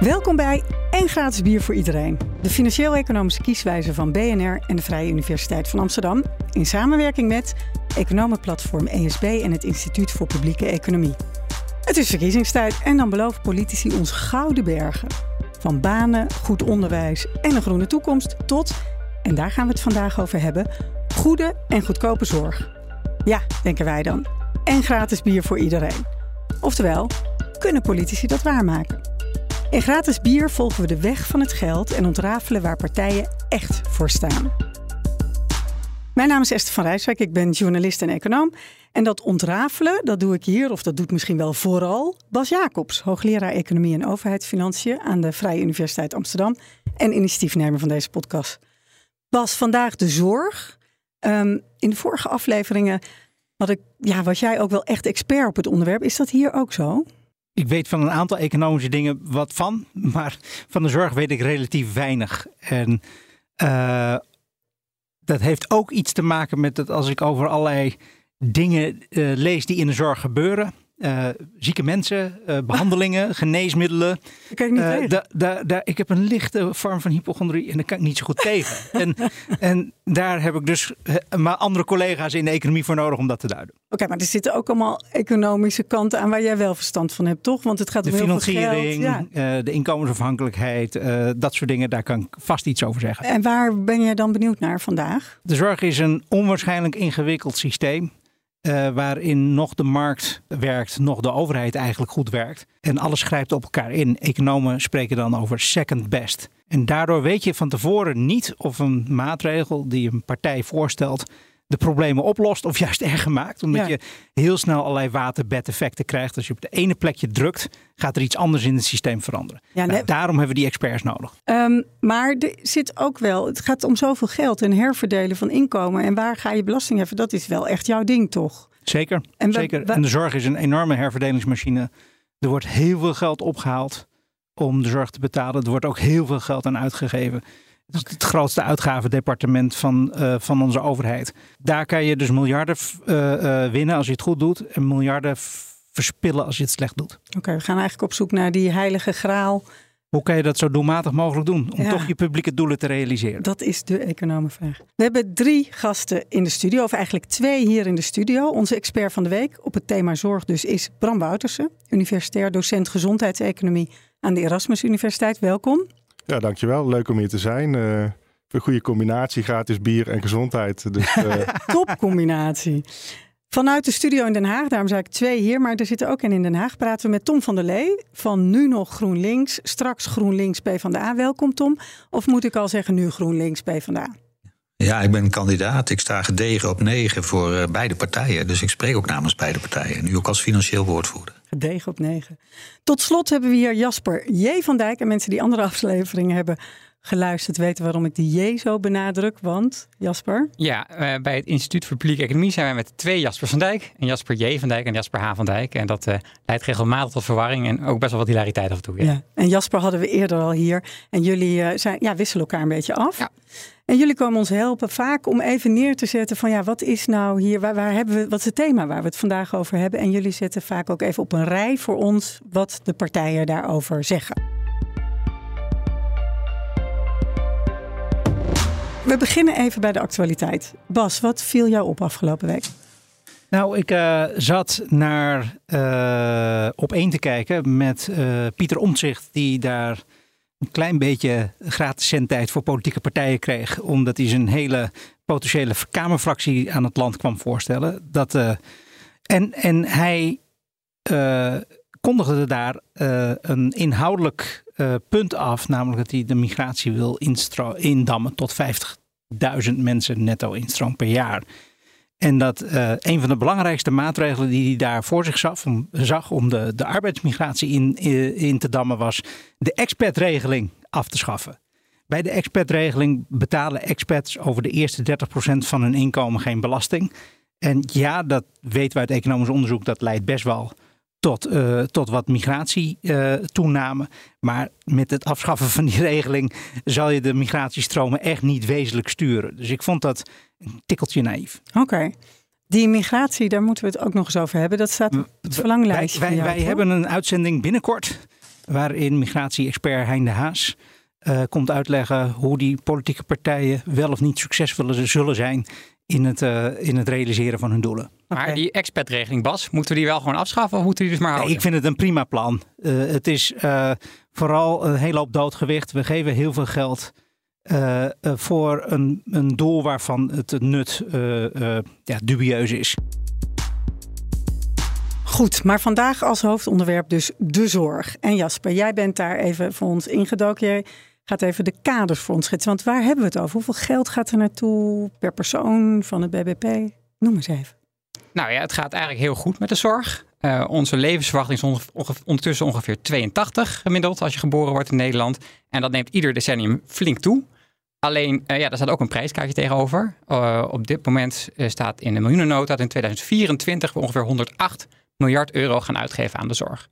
Welkom bij En Gratis Bier voor Iedereen. De financieel-economische kieswijze van BNR en de Vrije Universiteit van Amsterdam. In samenwerking met economenplatform ESB en het Instituut voor Publieke Economie. Het is verkiezingstijd en dan beloven politici ons gouden bergen. Van banen, goed onderwijs en een groene toekomst tot, en daar gaan we het vandaag over hebben, goede en goedkope zorg. Ja, denken wij dan. En gratis bier voor iedereen. Oftewel, kunnen politici dat waarmaken? In gratis bier volgen we de weg van het geld en ontrafelen waar partijen echt voor staan. Mijn naam is Esther van Rijswijk, ik ben journalist en econoom. En dat ontrafelen, dat doe ik hier, of dat doet misschien wel vooral Bas Jacobs, hoogleraar Economie en Overheidsfinanciën aan de Vrije Universiteit Amsterdam en initiatiefnemer van deze podcast. Bas, vandaag de zorg. Ehm, in de vorige afleveringen had ik, ja, was jij ook wel echt expert op het onderwerp. Is dat hier ook zo? Ik weet van een aantal economische dingen wat van, maar van de zorg weet ik relatief weinig. En uh, dat heeft ook iets te maken met dat als ik over allerlei dingen uh, lees die in de zorg gebeuren, uh, zieke mensen, uh, behandelingen, geneesmiddelen. Ik, niet uh, da, da, da, ik heb een lichte vorm van hypochondrie en daar kan ik niet zo goed tegen. En, en daar heb ik dus maar andere collega's in de economie voor nodig om dat te duiden. Oké, okay, maar er zitten ook allemaal economische kanten aan waar jij wel verstand van hebt, toch? Want het gaat om de heel financiering, veel geld. Ja. de inkomensafhankelijkheid, dat soort dingen, daar kan ik vast iets over zeggen. En waar ben jij dan benieuwd naar vandaag? De zorg is een onwaarschijnlijk ingewikkeld systeem. Uh, waarin nog de markt werkt, nog de overheid eigenlijk goed werkt. En alles grijpt op elkaar in. Economen spreken dan over second best. En daardoor weet je van tevoren niet of een maatregel die een partij voorstelt de problemen oplost of juist erger maakt. Omdat ja. je heel snel allerlei waterbedeffecten krijgt. Als je op de ene plekje drukt, gaat er iets anders in het systeem veranderen. Ja, nou, daarom hebben we die experts nodig. Um, maar er zit ook wel, het gaat om zoveel geld en herverdelen van inkomen. En waar ga je belasting heffen? Dat is wel echt jouw ding, toch? Zeker, en, zeker. en de zorg is een enorme herverdelingsmachine. Er wordt heel veel geld opgehaald om de zorg te betalen. Er wordt ook heel veel geld aan uitgegeven. Het is het grootste uitgavendepartement van, uh, van onze overheid. Daar kan je dus miljarden uh, uh, winnen als je het goed doet. En miljarden verspillen als je het slecht doet. Oké, okay, we gaan eigenlijk op zoek naar die heilige graal. Hoe kan je dat zo doelmatig mogelijk doen? Om ja, toch je publieke doelen te realiseren? Dat is de economenvraag. We hebben drie gasten in de studio, of eigenlijk twee hier in de studio. Onze expert van de week op het thema zorg dus is Bram Woutersen. Universitair docent gezondheidseconomie aan de Erasmus Universiteit. Welkom. Ja, dankjewel. Leuk om hier te zijn. Uh, een goede combinatie, gratis bier en gezondheid. Dus, uh... Top combinatie. Vanuit de studio in Den Haag, daarom zei ik twee hier, maar er zitten ook een in Den Haag, praten we met Tom van der Lee van nu nog GroenLinks, straks GroenLinks PvdA. Welkom Tom. Of moet ik al zeggen nu GroenLinks PvdA? Ja, ik ben kandidaat. Ik sta gedegen op negen voor uh, beide partijen. Dus ik spreek ook namens beide partijen. Nu ook als financieel woordvoerder. Gedegen op negen. Tot slot hebben we hier Jasper J. van Dijk. En mensen die andere afleveringen hebben geluisterd weten waarom ik die J zo benadruk. Want, Jasper? Ja, uh, bij het Instituut voor Publieke Economie zijn wij met twee Jasper van Dijk. En Jasper J. van Dijk en Jasper H. van Dijk. En dat uh, leidt regelmatig tot verwarring en ook best wel wat hilariteit af en toe. Ja. ja. En Jasper hadden we eerder al hier. En jullie uh, zijn, ja, wisselen elkaar een beetje af. Ja. En jullie komen ons helpen vaak om even neer te zetten van ja, wat is nou hier, waar, waar, hebben we, wat is het thema waar we het vandaag over hebben? En jullie zetten vaak ook even op een rij voor ons wat de partijen daarover zeggen. We beginnen even bij de actualiteit. Bas, wat viel jou op afgelopen week? Nou, ik uh, zat naar uh, op één te kijken met uh, Pieter Omtzigt, die daar een klein beetje gratis zendtijd voor politieke partijen kreeg. Omdat hij zijn hele potentiële Kamerfractie aan het land kwam voorstellen. Dat, en, en hij kondigde daar een inhoudelijk punt af. Namelijk dat hij de migratie wil indammen tot 50.000 mensen netto instroom per jaar. En dat uh, een van de belangrijkste maatregelen die hij daar voor zich zag om, zag om de, de arbeidsmigratie in, in te dammen was de expertregeling af te schaffen. Bij de expertregeling betalen expats over de eerste 30% van hun inkomen geen belasting. En ja, dat weten we uit economisch onderzoek, dat leidt best wel tot, uh, tot wat migratietoename. Uh, maar met het afschaffen van die regeling zal je de migratiestromen echt niet wezenlijk sturen. Dus ik vond dat een tikkeltje naïef. Oké. Okay. Die migratie, daar moeten we het ook nog eens over hebben. Dat staat op het verlanglijstje. Wij, wij, wij hebben een uitzending binnenkort waarin migratie-expert Hein de Haas uh, komt uitleggen hoe die politieke partijen wel of niet succesvol zullen zijn in het, uh, in het realiseren van hun doelen. Maar okay. die expertregeling, Bas, moeten we die wel gewoon afschaffen of moeten we die dus maar houden? Nee, ik vind het een prima plan. Uh, het is vooral een hele hoop doodgewicht. We geven heel veel geld voor een, een doel waarvan het nut ja, dubieus is. Goed, maar vandaag als hoofdonderwerp dus de zorg. En Jasper, jij bent daar even voor ons ingedoken. Gaat even de kaders voor ons schetsen. Want waar hebben we het over? Hoeveel geld gaat er naartoe per persoon van het BBP? Noem eens even. Nou ja, het gaat eigenlijk heel goed met de zorg. Uh, onze levensverwachting is ondertussen ongeveer 82 gemiddeld als je geboren wordt in Nederland. En dat neemt ieder decennium flink toe. Alleen, uh, ja, daar staat ook een prijskaartje tegenover. Uh, op dit moment staat in de miljoenennota dat in 2024 we ongeveer 108 miljard euro gaan uitgeven aan de zorg.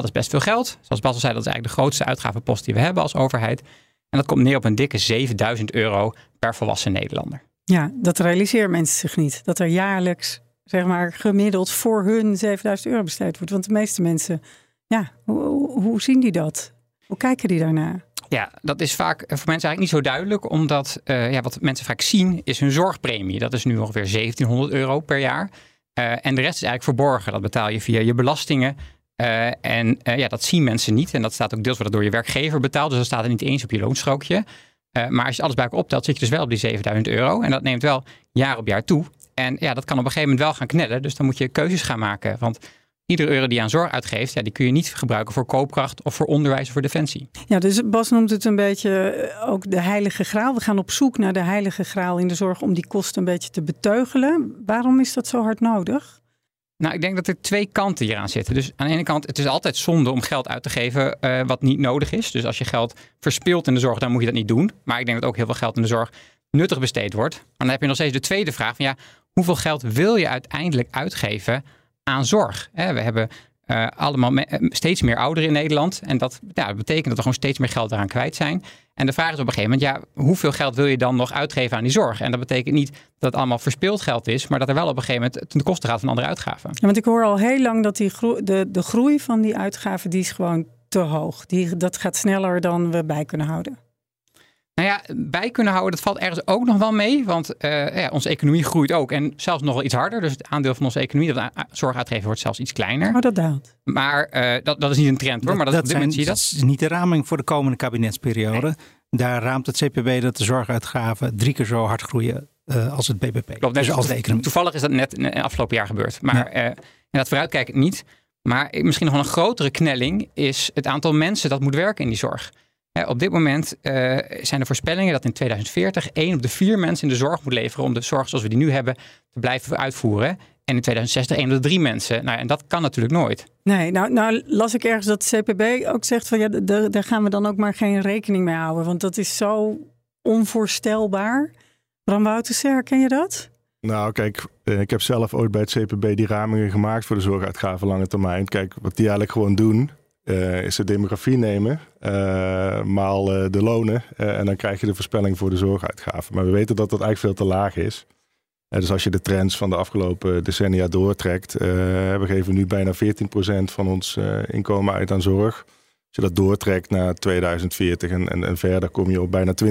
Dat is best veel geld. Zoals Bas al zei, dat is eigenlijk de grootste uitgavenpost die we hebben als overheid. En dat komt neer op een dikke 7000 euro per volwassen Nederlander. Ja, dat realiseren mensen zich niet. Dat er jaarlijks, zeg maar, gemiddeld voor hun 7000 euro besteed wordt. Want de meeste mensen, ja, hoe, hoe zien die dat? Hoe kijken die daarnaar? Ja, dat is vaak voor mensen eigenlijk niet zo duidelijk, omdat uh, ja, wat mensen vaak zien is hun zorgpremie. Dat is nu ongeveer 1700 euro per jaar. Uh, en de rest is eigenlijk verborgen. Dat betaal je via je belastingen. Uh, en uh, ja, dat zien mensen niet. En dat staat ook deels door je werkgever betaald. Dus dat staat er niet eens op je loonstrookje. maar als je alles bij elkaar optelt, zit je dus wel op die 7000 euro. En dat neemt wel jaar op jaar toe. En ja, dat kan op een gegeven moment wel gaan knellen. Dus dan moet je keuzes gaan maken. Want iedere euro die je aan zorg uitgeeft, ja, die kun je niet gebruiken voor koopkracht of voor onderwijs of voor defensie. Ja, dus Bas noemt het een beetje ook de heilige graal. We gaan op zoek naar de heilige graal in de zorg om die kosten een beetje te beteugelen. Waarom is dat zo hard nodig? Nou, ik denk dat er twee kanten hieraan zitten. Dus aan de ene kant, het is altijd zonde om geld uit te geven uh, wat niet nodig is. Dus als je geld verspilt in de zorg, dan moet je dat niet doen. Maar ik denk dat ook heel veel geld in de zorg nuttig besteed wordt. Maar dan heb je nog steeds de tweede vraag van ja, hoeveel geld wil je uiteindelijk uitgeven aan zorg? we hebben uh, allemaal steeds meer ouderen in Nederland. En dat, ja, betekent dat we gewoon steeds meer geld eraan kwijt zijn. En de vraag is op een gegeven moment, ja, hoeveel geld wil je dan nog uitgeven aan die zorg? En dat betekent niet dat het allemaal verspild geld is, maar dat er wel op een gegeven moment ten koste gaat van andere uitgaven. Want ik hoor al heel lang dat die de, de groei van die uitgaven, die is gewoon te hoog. Die, dat gaat sneller dan we bij kunnen houden. Nou ja, bij kunnen houden, dat valt ergens ook nog wel mee. Want uh, ja, onze economie groeit ook. En zelfs nog wel iets harder. Dus het aandeel van onze economie dat zorg uitgeven wordt zelfs iets kleiner. Oh, dat daalt. Maar uh, dat, dat is niet een trend hoor. Maar dat, dat, dat, zijn, zie je dat. is niet de raming voor de komende kabinetsperiode. Nee. Daar raamt het CPB dat de zorguitgaven drie keer zo hard groeien uh, als het BBP. Klopt, dus als de economie. Toevallig is dat net in het afgelopen jaar gebeurd. Maar ja. dat vooruitkijkend niet. Maar misschien nog wel een grotere knelling is het aantal mensen dat moet werken in die zorg. Op dit moment uh, zijn er voorspellingen dat in 2040 één op de vier mensen in de zorg moet leveren om de zorg zoals we die nu hebben te blijven uitvoeren. En in 2060 één op de drie mensen. Nou, en dat kan natuurlijk nooit. Nee, nou, nou las ik ergens dat CPB ook zegt van ja, daar gaan we dan ook maar geen rekening mee houden. Want dat is zo onvoorstelbaar. Bram Wouters, herken je dat? Nou, kijk, ik heb zelf ooit bij het CPB die ramingen gemaakt voor de zorguitgaven lange termijn. Kijk, wat die eigenlijk gewoon doen, uh, is de demografie nemen, uh, maal uh, de lonen. en dan krijg je de voorspelling voor de zorguitgaven. Maar we weten dat dat eigenlijk veel te laag is. dus als je de trends van de afgelopen decennia doortrekt, we geven nu bijna 14% van ons inkomen uit aan zorg. Als je dat doortrekt naar 2040 en, en, en verder, kom je op bijna 20%.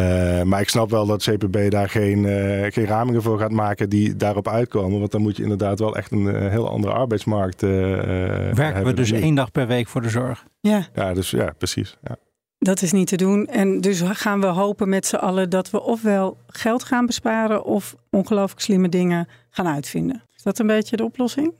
Uh, maar ik snap wel dat CPB daar geen, uh, geen ramingen voor gaat maken die daarop uitkomen. Want dan moet je inderdaad wel echt een uh, heel andere arbeidsmarkt Werken we dus één dag per week voor de zorg? Ja, ja dus ja, precies. Ja. Dat is niet te doen. En dus gaan we hopen met z'n allen dat we ofwel geld gaan besparen of ongelooflijk slimme dingen gaan uitvinden. Is dat een beetje de oplossing?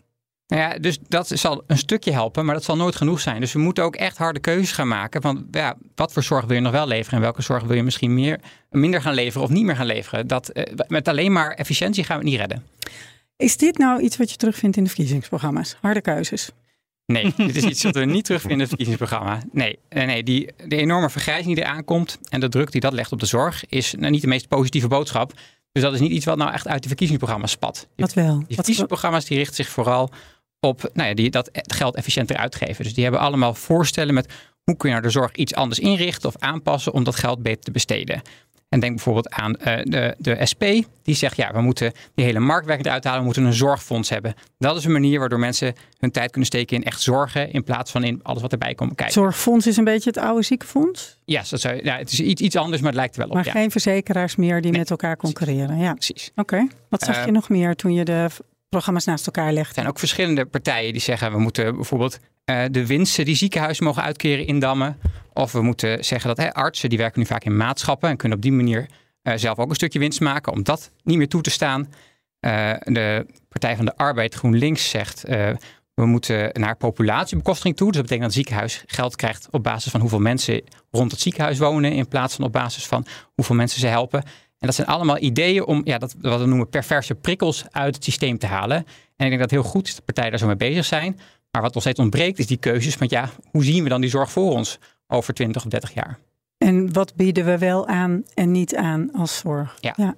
Nou ja, dus dat zal een stukje helpen, maar dat zal nooit genoeg zijn. Dus we moeten ook echt harde keuzes gaan maken. Van ja, wat voor zorg wil je nog wel leveren en welke zorg wil je misschien meer, minder gaan leveren of niet meer gaan leveren? Dat, eh, met alleen maar efficiëntie gaan we het niet redden. Is dit nou iets wat je terugvindt in de verkiezingsprogramma's? Harde keuzes? Nee, dit is iets wat we niet terugvinden in het verkiezingsprogramma. Nee, eh, nee die, de enorme vergrijzing die eraan komt en de druk die dat legt op de zorg is nou, niet de meest positieve boodschap. Dus dat is niet iets wat nou echt uit de verkiezingsprogramma's spat. Wat wel? Die verkiezingsprogramma's die richten zich vooral op nou ja, die, dat geld efficiënter uitgeven. Dus die hebben allemaal voorstellen met hoe kun je nou de zorg iets anders inrichten of aanpassen om dat geld beter te besteden. En denk bijvoorbeeld aan uh, de, de SP, die zegt ja, we moeten die hele marktwerking eruit halen, we moeten een zorgfonds hebben. Dat is een manier waardoor mensen hun tijd kunnen steken in echt zorgen in plaats van in alles wat erbij komt kijken. Zorgfonds is een beetje het oude ziekenfonds? Ja, dat zou, ja het is iets, iets anders, maar het lijkt er wel op. Maar geen verzekeraars meer die met elkaar concurreren. Ja, precies. Oké. Wat zag je uh, nog meer toen je de programma's naast elkaar legde? Er zijn ook verschillende partijen die zeggen we moeten bijvoorbeeld uh, de winsten die ziekenhuizen mogen uitkeren indammen. Of we moeten zeggen dat artsen die werken nu vaak in maatschappen en kunnen op die manier uh, zelf ook een stukje winst maken om dat niet meer toe te staan. Uh, de Partij van de Arbeid GroenLinks zegt we moeten naar populatiebekostiging toe. Dus dat betekent dat het ziekenhuis geld krijgt op basis van hoeveel mensen rond het ziekenhuis wonen in plaats van op basis van hoeveel mensen ze helpen. En dat zijn allemaal ideeën om ja, dat, wat we noemen perverse prikkels uit het systeem te halen. En ik denk dat het heel goed is dat partijen daar zo mee bezig zijn. Maar wat nog steeds ontbreekt is die keuzes. Want ja, hoe zien we dan die zorg voor ons over 20 of 30 jaar? En wat bieden we wel aan en niet aan als zorg? Ja. ja.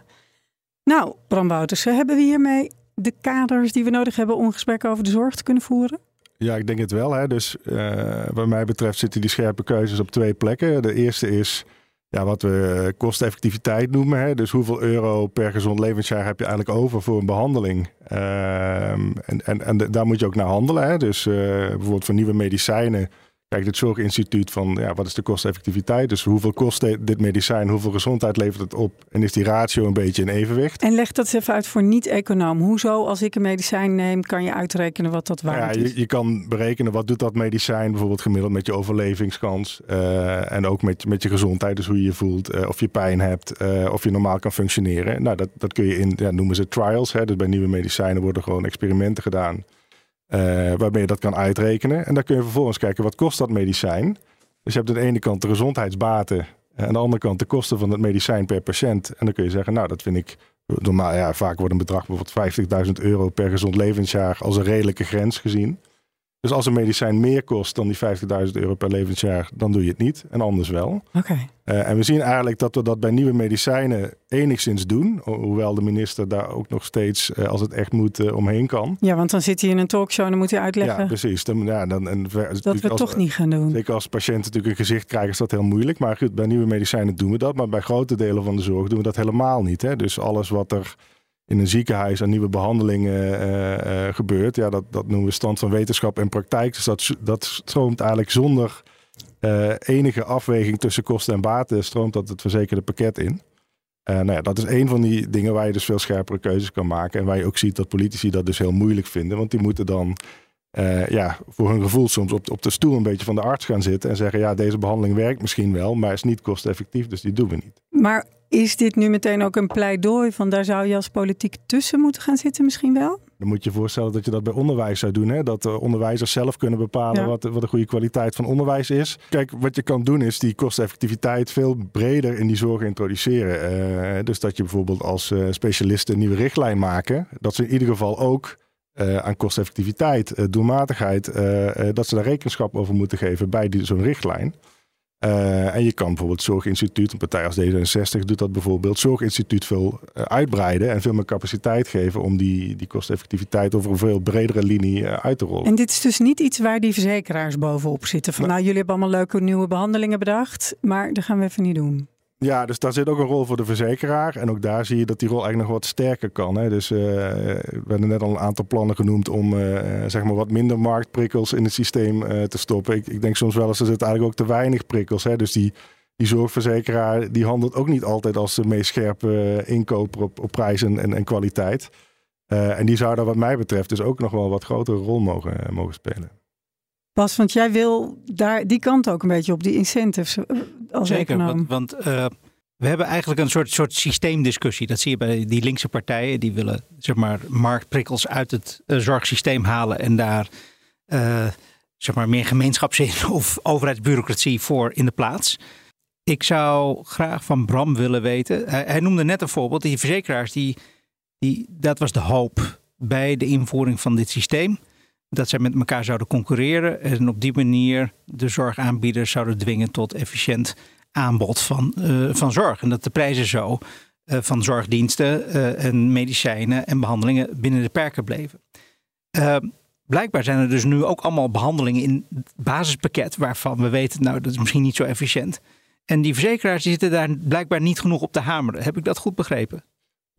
Nou, Bram Wouters, hebben we hiermee de kaders die we nodig hebben om gesprekken over de zorg te kunnen voeren? Ja, ik denk het wel. Hè. Dus uh, wat mij betreft zitten die scherpe keuzes op twee plekken. De eerste is ja, wat we kosteffectiviteit noemen. Hè? Dus hoeveel euro per gezond levensjaar heb je eigenlijk over voor een behandeling? Um, en, en, en daar moet je ook naar handelen. Hè? Dus uh, bijvoorbeeld voor nieuwe medicijnen kijkt het Zorginstituut van ja, wat is de kosteffectiviteit? Dus hoeveel kost dit medicijn? Hoeveel gezondheid levert het op? En is die ratio een beetje in evenwicht? En leg dat eens even uit voor niet-econoom. Hoezo, als ik een medicijn neem, kan je uitrekenen wat dat waard ja, is? Je, je kan berekenen wat doet dat medicijn bijvoorbeeld gemiddeld met je overlevingskans. Uh, en ook met, met je gezondheid, dus hoe je je voelt. Uh, of je pijn hebt, uh, of je normaal kan functioneren. Nou, dat, dat kun je in, ja, noemen ze trials. Hè? Dus bij nieuwe medicijnen worden gewoon experimenten gedaan. Uh, waarmee je dat kan uitrekenen. En dan kun je vervolgens kijken wat kost dat medicijn. Dus je hebt aan de ene kant de gezondheidsbaten. En aan de andere kant de kosten van het medicijn per patiënt. En dan kun je zeggen, nou dat vind ik normaal. Ja, vaak wordt een bedrag bijvoorbeeld 50.000 euro per gezond levensjaar als een redelijke grens gezien. Dus als een medicijn meer kost dan die 50.000 euro per levensjaar, dan doe je het niet. En anders wel. Okay. Uh, en we zien eigenlijk dat we dat bij nieuwe medicijnen enigszins doen. Hoewel de minister daar ook nog steeds, uh, als het echt moet, uh, omheen kan. Ja, want dan zit hij in een talkshow en dan moet hij uitleggen. Ja, precies. Dan, ja, dan, en, dat we als, toch niet gaan doen. Zeker als patiënten natuurlijk een gezicht krijgen, is dat heel moeilijk. Maar goed, bij nieuwe medicijnen doen we dat. Maar bij grote delen van de zorg doen we dat helemaal niet. Hè? Dus alles wat er in een ziekenhuis aan nieuwe behandelingen uh, uh, gebeurt. Ja, dat, dat noemen we stand van wetenschap en praktijk. Dus dat, dat stroomt eigenlijk zonder uh, enige afweging tussen kosten en baten, stroomt dat het verzekerde pakket in. nou ja, dat is een van die dingen waar je dus veel scherpere keuzes kan maken. En waar je ook ziet dat politici dat dus heel moeilijk vinden. Want die moeten dan ja, voor hun gevoel soms op, op de stoel een beetje van de arts gaan zitten. En zeggen, ja, deze behandeling werkt misschien wel, maar is niet kosteffectief, dus die doen we niet. Maar is dit nu meteen ook een pleidooi van daar zou je als politiek tussen moeten gaan zitten misschien wel? Dan moet je je voorstellen dat je dat bij onderwijs zou doen. Hè? Dat de onderwijzers zelf kunnen bepalen ja. wat, wat de goede kwaliteit van onderwijs is. Kijk, wat je kan doen is die kosteffectiviteit veel breder in die zorg introduceren. Uh, dus dat je bijvoorbeeld als uh, specialist een nieuwe richtlijn maken. Dat ze in ieder geval ook uh, aan kosteffectiviteit, doelmatigheid, dat ze daar rekenschap over moeten geven bij zo'n richtlijn. Uh, en je kan bijvoorbeeld Zorginstituut, een partij als D66 doet dat bijvoorbeeld, Zorginstituut veel uh, uitbreiden en veel meer capaciteit geven om die, die kosteffectiviteit over een veel bredere linie uh, uit te rollen. En dit is dus niet iets waar die verzekeraars bovenop zitten. Van nou, jullie hebben allemaal leuke nieuwe behandelingen bedacht, maar dat gaan we even niet doen. Ja, dus daar zit ook een rol voor de verzekeraar. En ook daar zie je dat die rol eigenlijk nog wat sterker kan. Hè. Dus uh, we hebben net al een aantal plannen genoemd om uh, zeg maar wat minder marktprikkels in het systeem uh, te stoppen. Ik, ik, denk soms wel eens, er zitten eigenlijk ook te weinig prikkels. Hè. Dus die, die zorgverzekeraar die handelt ook niet altijd als de meest scherpe inkoper op, op prijs en, en, en kwaliteit. en die zou daar wat mij betreft dus ook nog wel wat grotere rol mogen, mogen spelen. Bas, want jij wil daar die kant ook een beetje op, die incentives als Zeker, econoom. want, want uh, we hebben eigenlijk een soort, soort systeemdiscussie. Dat zie je bij die linkse partijen. Die willen zeg maar, marktprikkels uit het uh, zorgsysteem halen en daar uh, zeg maar, meer gemeenschapszin of overheidsbureaucratie voor in de plaats. Ik zou graag van Bram willen weten. Hij, hij noemde net een voorbeeld. Die verzekeraars, die, die, dat was de hoop bij de invoering van dit systeem dat zij met elkaar zouden concurreren en op die manier de zorgaanbieders zouden dwingen tot efficiënt aanbod van, uh, van zorg. En dat de prijzen zo van zorgdiensten en medicijnen en behandelingen binnen de perken bleven. blijkbaar zijn er dus nu ook allemaal behandelingen in het basispakket waarvan we weten, nou dat is misschien niet zo efficiënt. En die verzekeraars zitten daar blijkbaar niet genoeg op te hameren. Heb ik dat goed begrepen?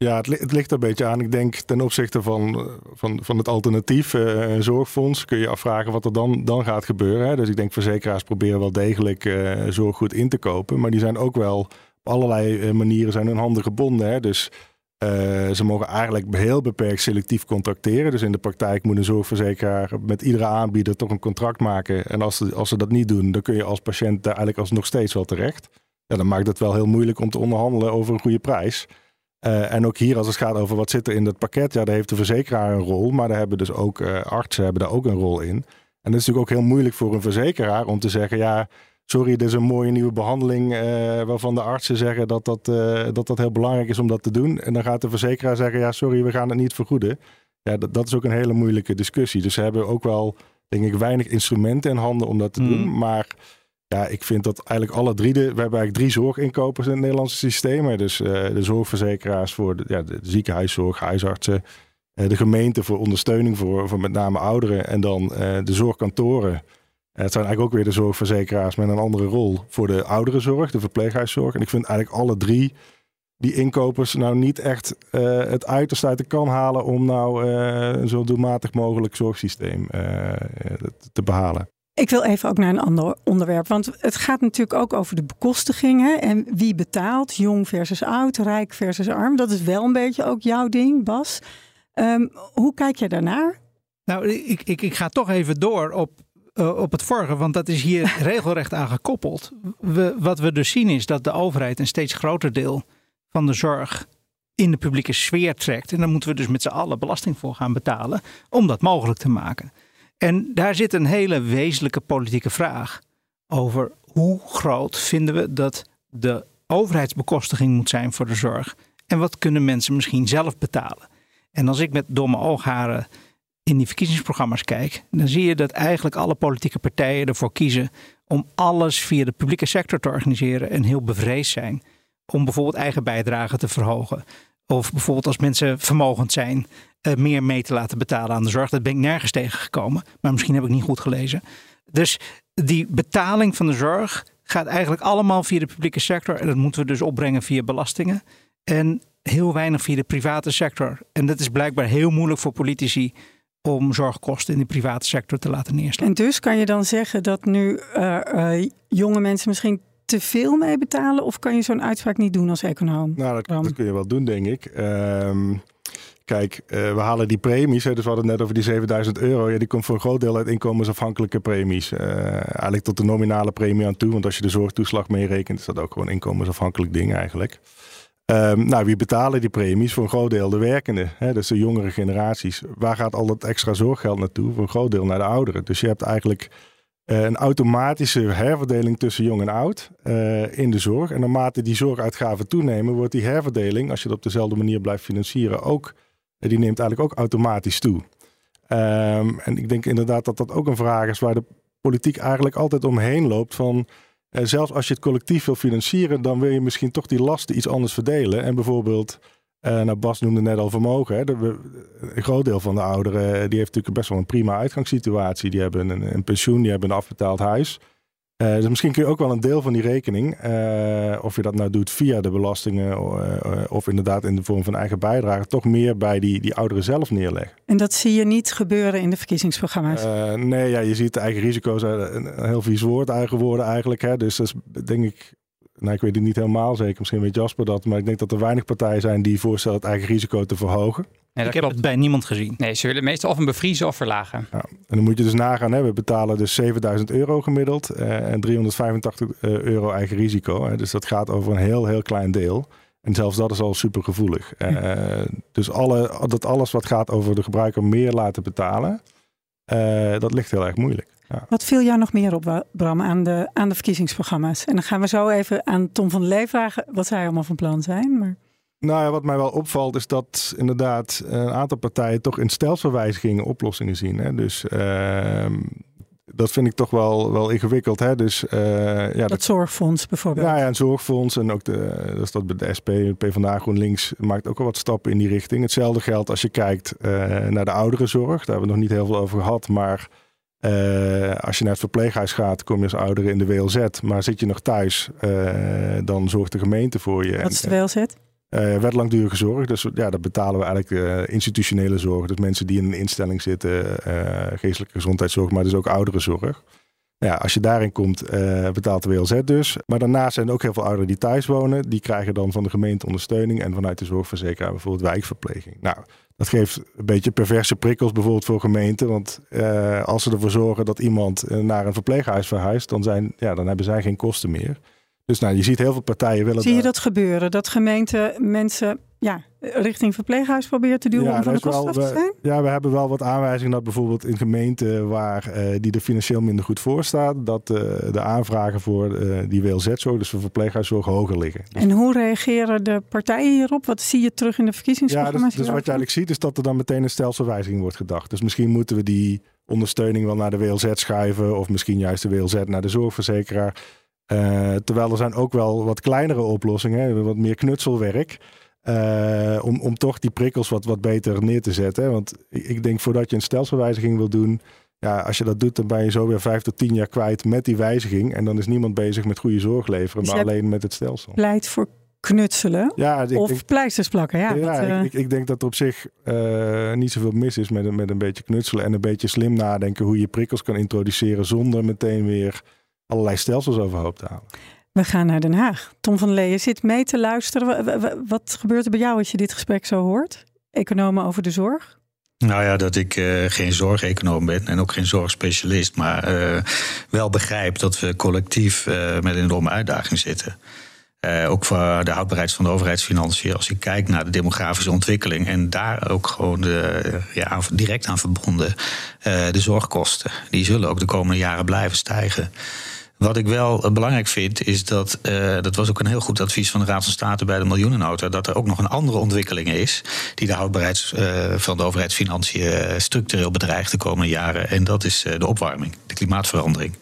Ja, het, het, ligt er een beetje aan. Ik denk ten opzichte van, eh, van, van het alternatief, uh, zorgfonds, kun je afvragen wat er dan, dan gaat gebeuren. Hè? Dus ik denk verzekeraars proberen wel degelijk uh, zorg goed in te kopen. Maar die zijn ook wel op allerlei manieren zijn hun handen gebonden. Hè? Dus ze mogen eigenlijk heel beperkt selectief contracteren. Dus in de praktijk moet een zorgverzekeraar met iedere aanbieder toch een contract maken. En als ze, als ze dat niet doen, dan kun je als patiënt daar eigenlijk als nog steeds wel terecht. Ja, dan maakt het wel heel moeilijk om te onderhandelen over een goede prijs. Uh, en ook hier, als het gaat over wat zit er in het pakket, ja, daar heeft de verzekeraar een rol, maar daar hebben dus ook uh, artsen hebben daar ook een rol in. En dat is natuurlijk ook heel moeilijk voor een verzekeraar om te zeggen, ja, sorry, dit is een mooie nieuwe behandeling uh, waarvan de artsen zeggen dat dat, dat dat heel belangrijk is om dat te doen. En dan gaat de verzekeraar zeggen, ja, sorry, we gaan het niet vergoeden. Ja, dat, dat is ook een hele moeilijke discussie. Dus ze hebben ook wel, denk ik, weinig instrumenten in handen om dat te doen. Hmm. Maar ja, ik vind dat eigenlijk alle drie, de, we hebben eigenlijk drie zorginkopers in het Nederlandse systeem. Dus uh, de zorgverzekeraars voor de, ja, de ziekenhuiszorg, huisartsen, uh, de gemeente voor ondersteuning voor, voor met name ouderen en dan uh, de zorgkantoren. het zijn eigenlijk ook weer de zorgverzekeraars met een andere rol voor de ouderenzorg, de verpleeghuiszorg. En ik vind eigenlijk alle drie die inkopers nou niet echt het uiterste uit kan halen om nou een zo doelmatig mogelijk zorgsysteem te behalen. Ik wil even ook naar een ander onderwerp. Want het gaat natuurlijk ook over de bekostigingen. En wie betaalt, jong versus oud, rijk versus arm. Dat is wel een beetje ook jouw ding, Bas. Um, hoe kijk jij daarnaar? Nou, ik, ik, ik ga toch even door op, uh, op het vorige, want dat is hier regelrecht aan gekoppeld. We, wat we dus zien is dat de overheid een steeds groter deel van de zorg in de publieke sfeer trekt. En daar moeten we dus met z'n allen belasting voor gaan betalen om dat mogelijk te maken. En daar zit een hele wezenlijke politieke vraag over hoe groot vinden we dat de overheidsbekostiging moet zijn voor de zorg en wat kunnen mensen misschien zelf betalen. En als ik met domme oogharen in die verkiezingsprogramma's kijk, dan zie je dat eigenlijk alle politieke partijen ervoor kiezen om alles via de publieke sector te organiseren en heel bevreesd zijn om bijvoorbeeld eigen bijdrage te verhogen. Of bijvoorbeeld als mensen vermogend zijn, uh, meer mee te laten betalen aan de zorg. Dat ben ik nergens tegengekomen, maar misschien heb ik niet goed gelezen. Dus die betaling van de zorg gaat eigenlijk allemaal via de publieke sector. En dat moeten we dus opbrengen via belastingen. En heel weinig via de private sector. En dat is blijkbaar heel moeilijk voor politici om zorgkosten in de private sector te laten neerslaan. En dus kan je dan zeggen dat nu uh, uh, jonge mensen misschien te veel mee betalen? Of kan je zo'n uitspraak niet doen als econoom? Nou, dat, dat kun je wel doen, denk ik. Um, Kijk, uh, we halen die premies. Hè, dus we hadden het net over die 7000 euro. Ja, die komt voor een groot deel uit inkomensafhankelijke premies. Uh, eigenlijk tot de nominale premie aan toe. Want als je de zorgtoeslag meerekent, is dat ook gewoon inkomensafhankelijk ding eigenlijk. Um, nou, wie betalen die premies? Voor een groot deel de werkenden. Dus de jongere generaties. Waar gaat al dat extra zorggeld naartoe? Voor een groot deel naar de ouderen. Dus je hebt eigenlijk uh, een automatische herverdeling tussen jong en oud in de zorg. En naarmate die zorguitgaven toenemen, wordt die herverdeling, als je het op dezelfde manier blijft financieren, ook die neemt eigenlijk ook automatisch toe. Um, en ik denk inderdaad dat dat ook een vraag is waar de politiek eigenlijk altijd omheen loopt van... Uh, zelfs als je het collectief wil financieren, dan wil je misschien toch die lasten iets anders verdelen. En bijvoorbeeld, uh, nou Bas noemde net al vermogen. Hè, de, een groot deel van de ouderen die heeft natuurlijk best wel een prima uitgangssituatie. Die hebben een, een pensioen, die hebben een afbetaald huis. Uh, dus misschien kun je ook wel een deel van die rekening, uh, of je dat nou doet via de belastingen uh, of inderdaad in de vorm van eigen bijdrage, toch meer bij die, die ouderen zelf neerleggen. En dat zie je niet gebeuren in de verkiezingsprogramma's? nee, ja, je ziet eigen risico's, een heel vies woord, eigen woorden eigenlijk. Hè, dus dat is denk ik nou, ik weet het niet helemaal zeker, misschien weet Jasper dat, maar ik denk dat er weinig partijen zijn die voorstellen het eigen risico te verhogen. Nee, ik heb het bij niemand gezien. Nee, ze willen meestal of een bevriezen of verlagen. Ja, en dan moet je dus nagaan, hè, we betalen dus 7000 euro gemiddeld eh, en 385 uh, euro eigen risico. Hè, dus dat gaat over een heel, heel klein deel. En zelfs dat is al super gevoelig. Uh, dus alle, dat alles wat gaat over de gebruiker meer laten betalen, uh, dat ligt heel erg moeilijk. Ja. Wat viel jou nog meer op, Bram, aan de, aan de verkiezingsprogramma's? En dan gaan we zo even aan Tom van der Lee vragen wat zij allemaal van plan zijn. Maar... Nou ja, wat mij wel opvalt is dat inderdaad een aantal partijen toch in stelselwijzigingen oplossingen zien. Hè? Dus uh, dat vind ik toch wel, wel ingewikkeld. Hè? Dus, uh, ja, dat, zorgfonds bijvoorbeeld. Ja, ja, een zorgfonds en ook de, dat is dat bij de SP, PvdA, GroenLinks maakt ook al wat stappen in die richting. Hetzelfde geldt als je kijkt uh, naar de ouderenzorg. Daar hebben we nog niet heel veel over gehad, maar uh, als je naar het verpleeghuis gaat, kom je als ouder in de WLZ. Maar zit je nog thuis, dan zorgt de gemeente voor je. Wat is de WLZ? Uh, wet langdurige zorg. Dus ja, dat betalen we eigenlijk uh, institutionele zorg. Dus mensen die in een instelling zitten, uh, geestelijke gezondheidszorg, maar dus ook ouderenzorg. Nou ja, als je daarin komt, betaalt de WLZ dus. Maar daarnaast zijn er ook heel veel ouderen die thuis wonen. Die krijgen dan van de gemeente ondersteuning en vanuit de zorgverzekeraar bijvoorbeeld wijkverpleging. Nou, dat geeft een beetje perverse prikkels bijvoorbeeld voor gemeenten. Want als ze ervoor zorgen dat iemand naar een verpleeghuis verhuist, dan, zijn, ja, dan hebben zij geen kosten meer. Dus nou, je ziet heel veel partijen willen. Zie je dat gebeuren? Dat gemeenten mensen ja, richting verpleeghuis proberen te duwen om van de kosten af te zijn? ja, we hebben wel wat aanwijzingen dat bijvoorbeeld in gemeenten waar uh, die er financieel minder goed voor staat, dat uh, de aanvragen voor uh, die WLZ-zorg, dus voor verpleeghuiszorg, hoger liggen. Dus en hoe reageren de partijen hierop? Wat zie je terug in de verkiezingsprogramma's? Ja, dus, dus wat je eigenlijk ziet is dat er dan meteen een stelselwijziging wordt gedacht. Dus misschien moeten we die ondersteuning wel naar de WLZ schuiven of misschien juist de WLZ naar de zorgverzekeraar. Uh, terwijl er zijn ook wel wat kleinere oplossingen, wat meer knutselwerk. Uh, om, om toch die prikkels wat, wat beter neer te zetten. Want ik, denk voordat je een stelselwijziging wil doen, ja, als je dat doet, dan ben je zo weer vijf tot tien jaar kwijt met die wijziging. En dan is niemand bezig met goede zorg leveren, dus maar alleen met het stelsel. Pleit voor knutselen ja, ik, of ik, pleisters plakken. Ja, ja dat, uh... ik, ik, denk dat er op zich uh, niet zoveel mis is met, met een beetje knutselen en een beetje slim nadenken hoe je prikkels kan introduceren zonder meteen weer allerlei stelsels overhoop te halen. We gaan naar Den Haag. Tom van Lee, je zit mee te luisteren. Wat gebeurt er bij jou als je dit gesprek zo hoort? Economen over de zorg? Nou ja, dat ik uh, geen zorgeconoom ben en ook geen zorgspecialist, maar uh, wel begrijp dat we collectief uh, met een enorme uitdaging zitten. Uh, ook voor de houdbaarheid van de overheidsfinanciën. Als je kijkt naar de demografische ontwikkeling en daar ook gewoon de, ja, direct aan verbonden uh, de zorgkosten. Die zullen ook de komende jaren blijven stijgen. Wat ik wel belangrijk vind, is dat, uh, dat was ook een heel goed advies van de Raad van State bij de miljoenennota, dat er ook nog een andere ontwikkeling is die de houdbaarheid uh, van de overheidsfinanciën structureel bedreigt de komende jaren. En dat is de opwarming, de klimaatverandering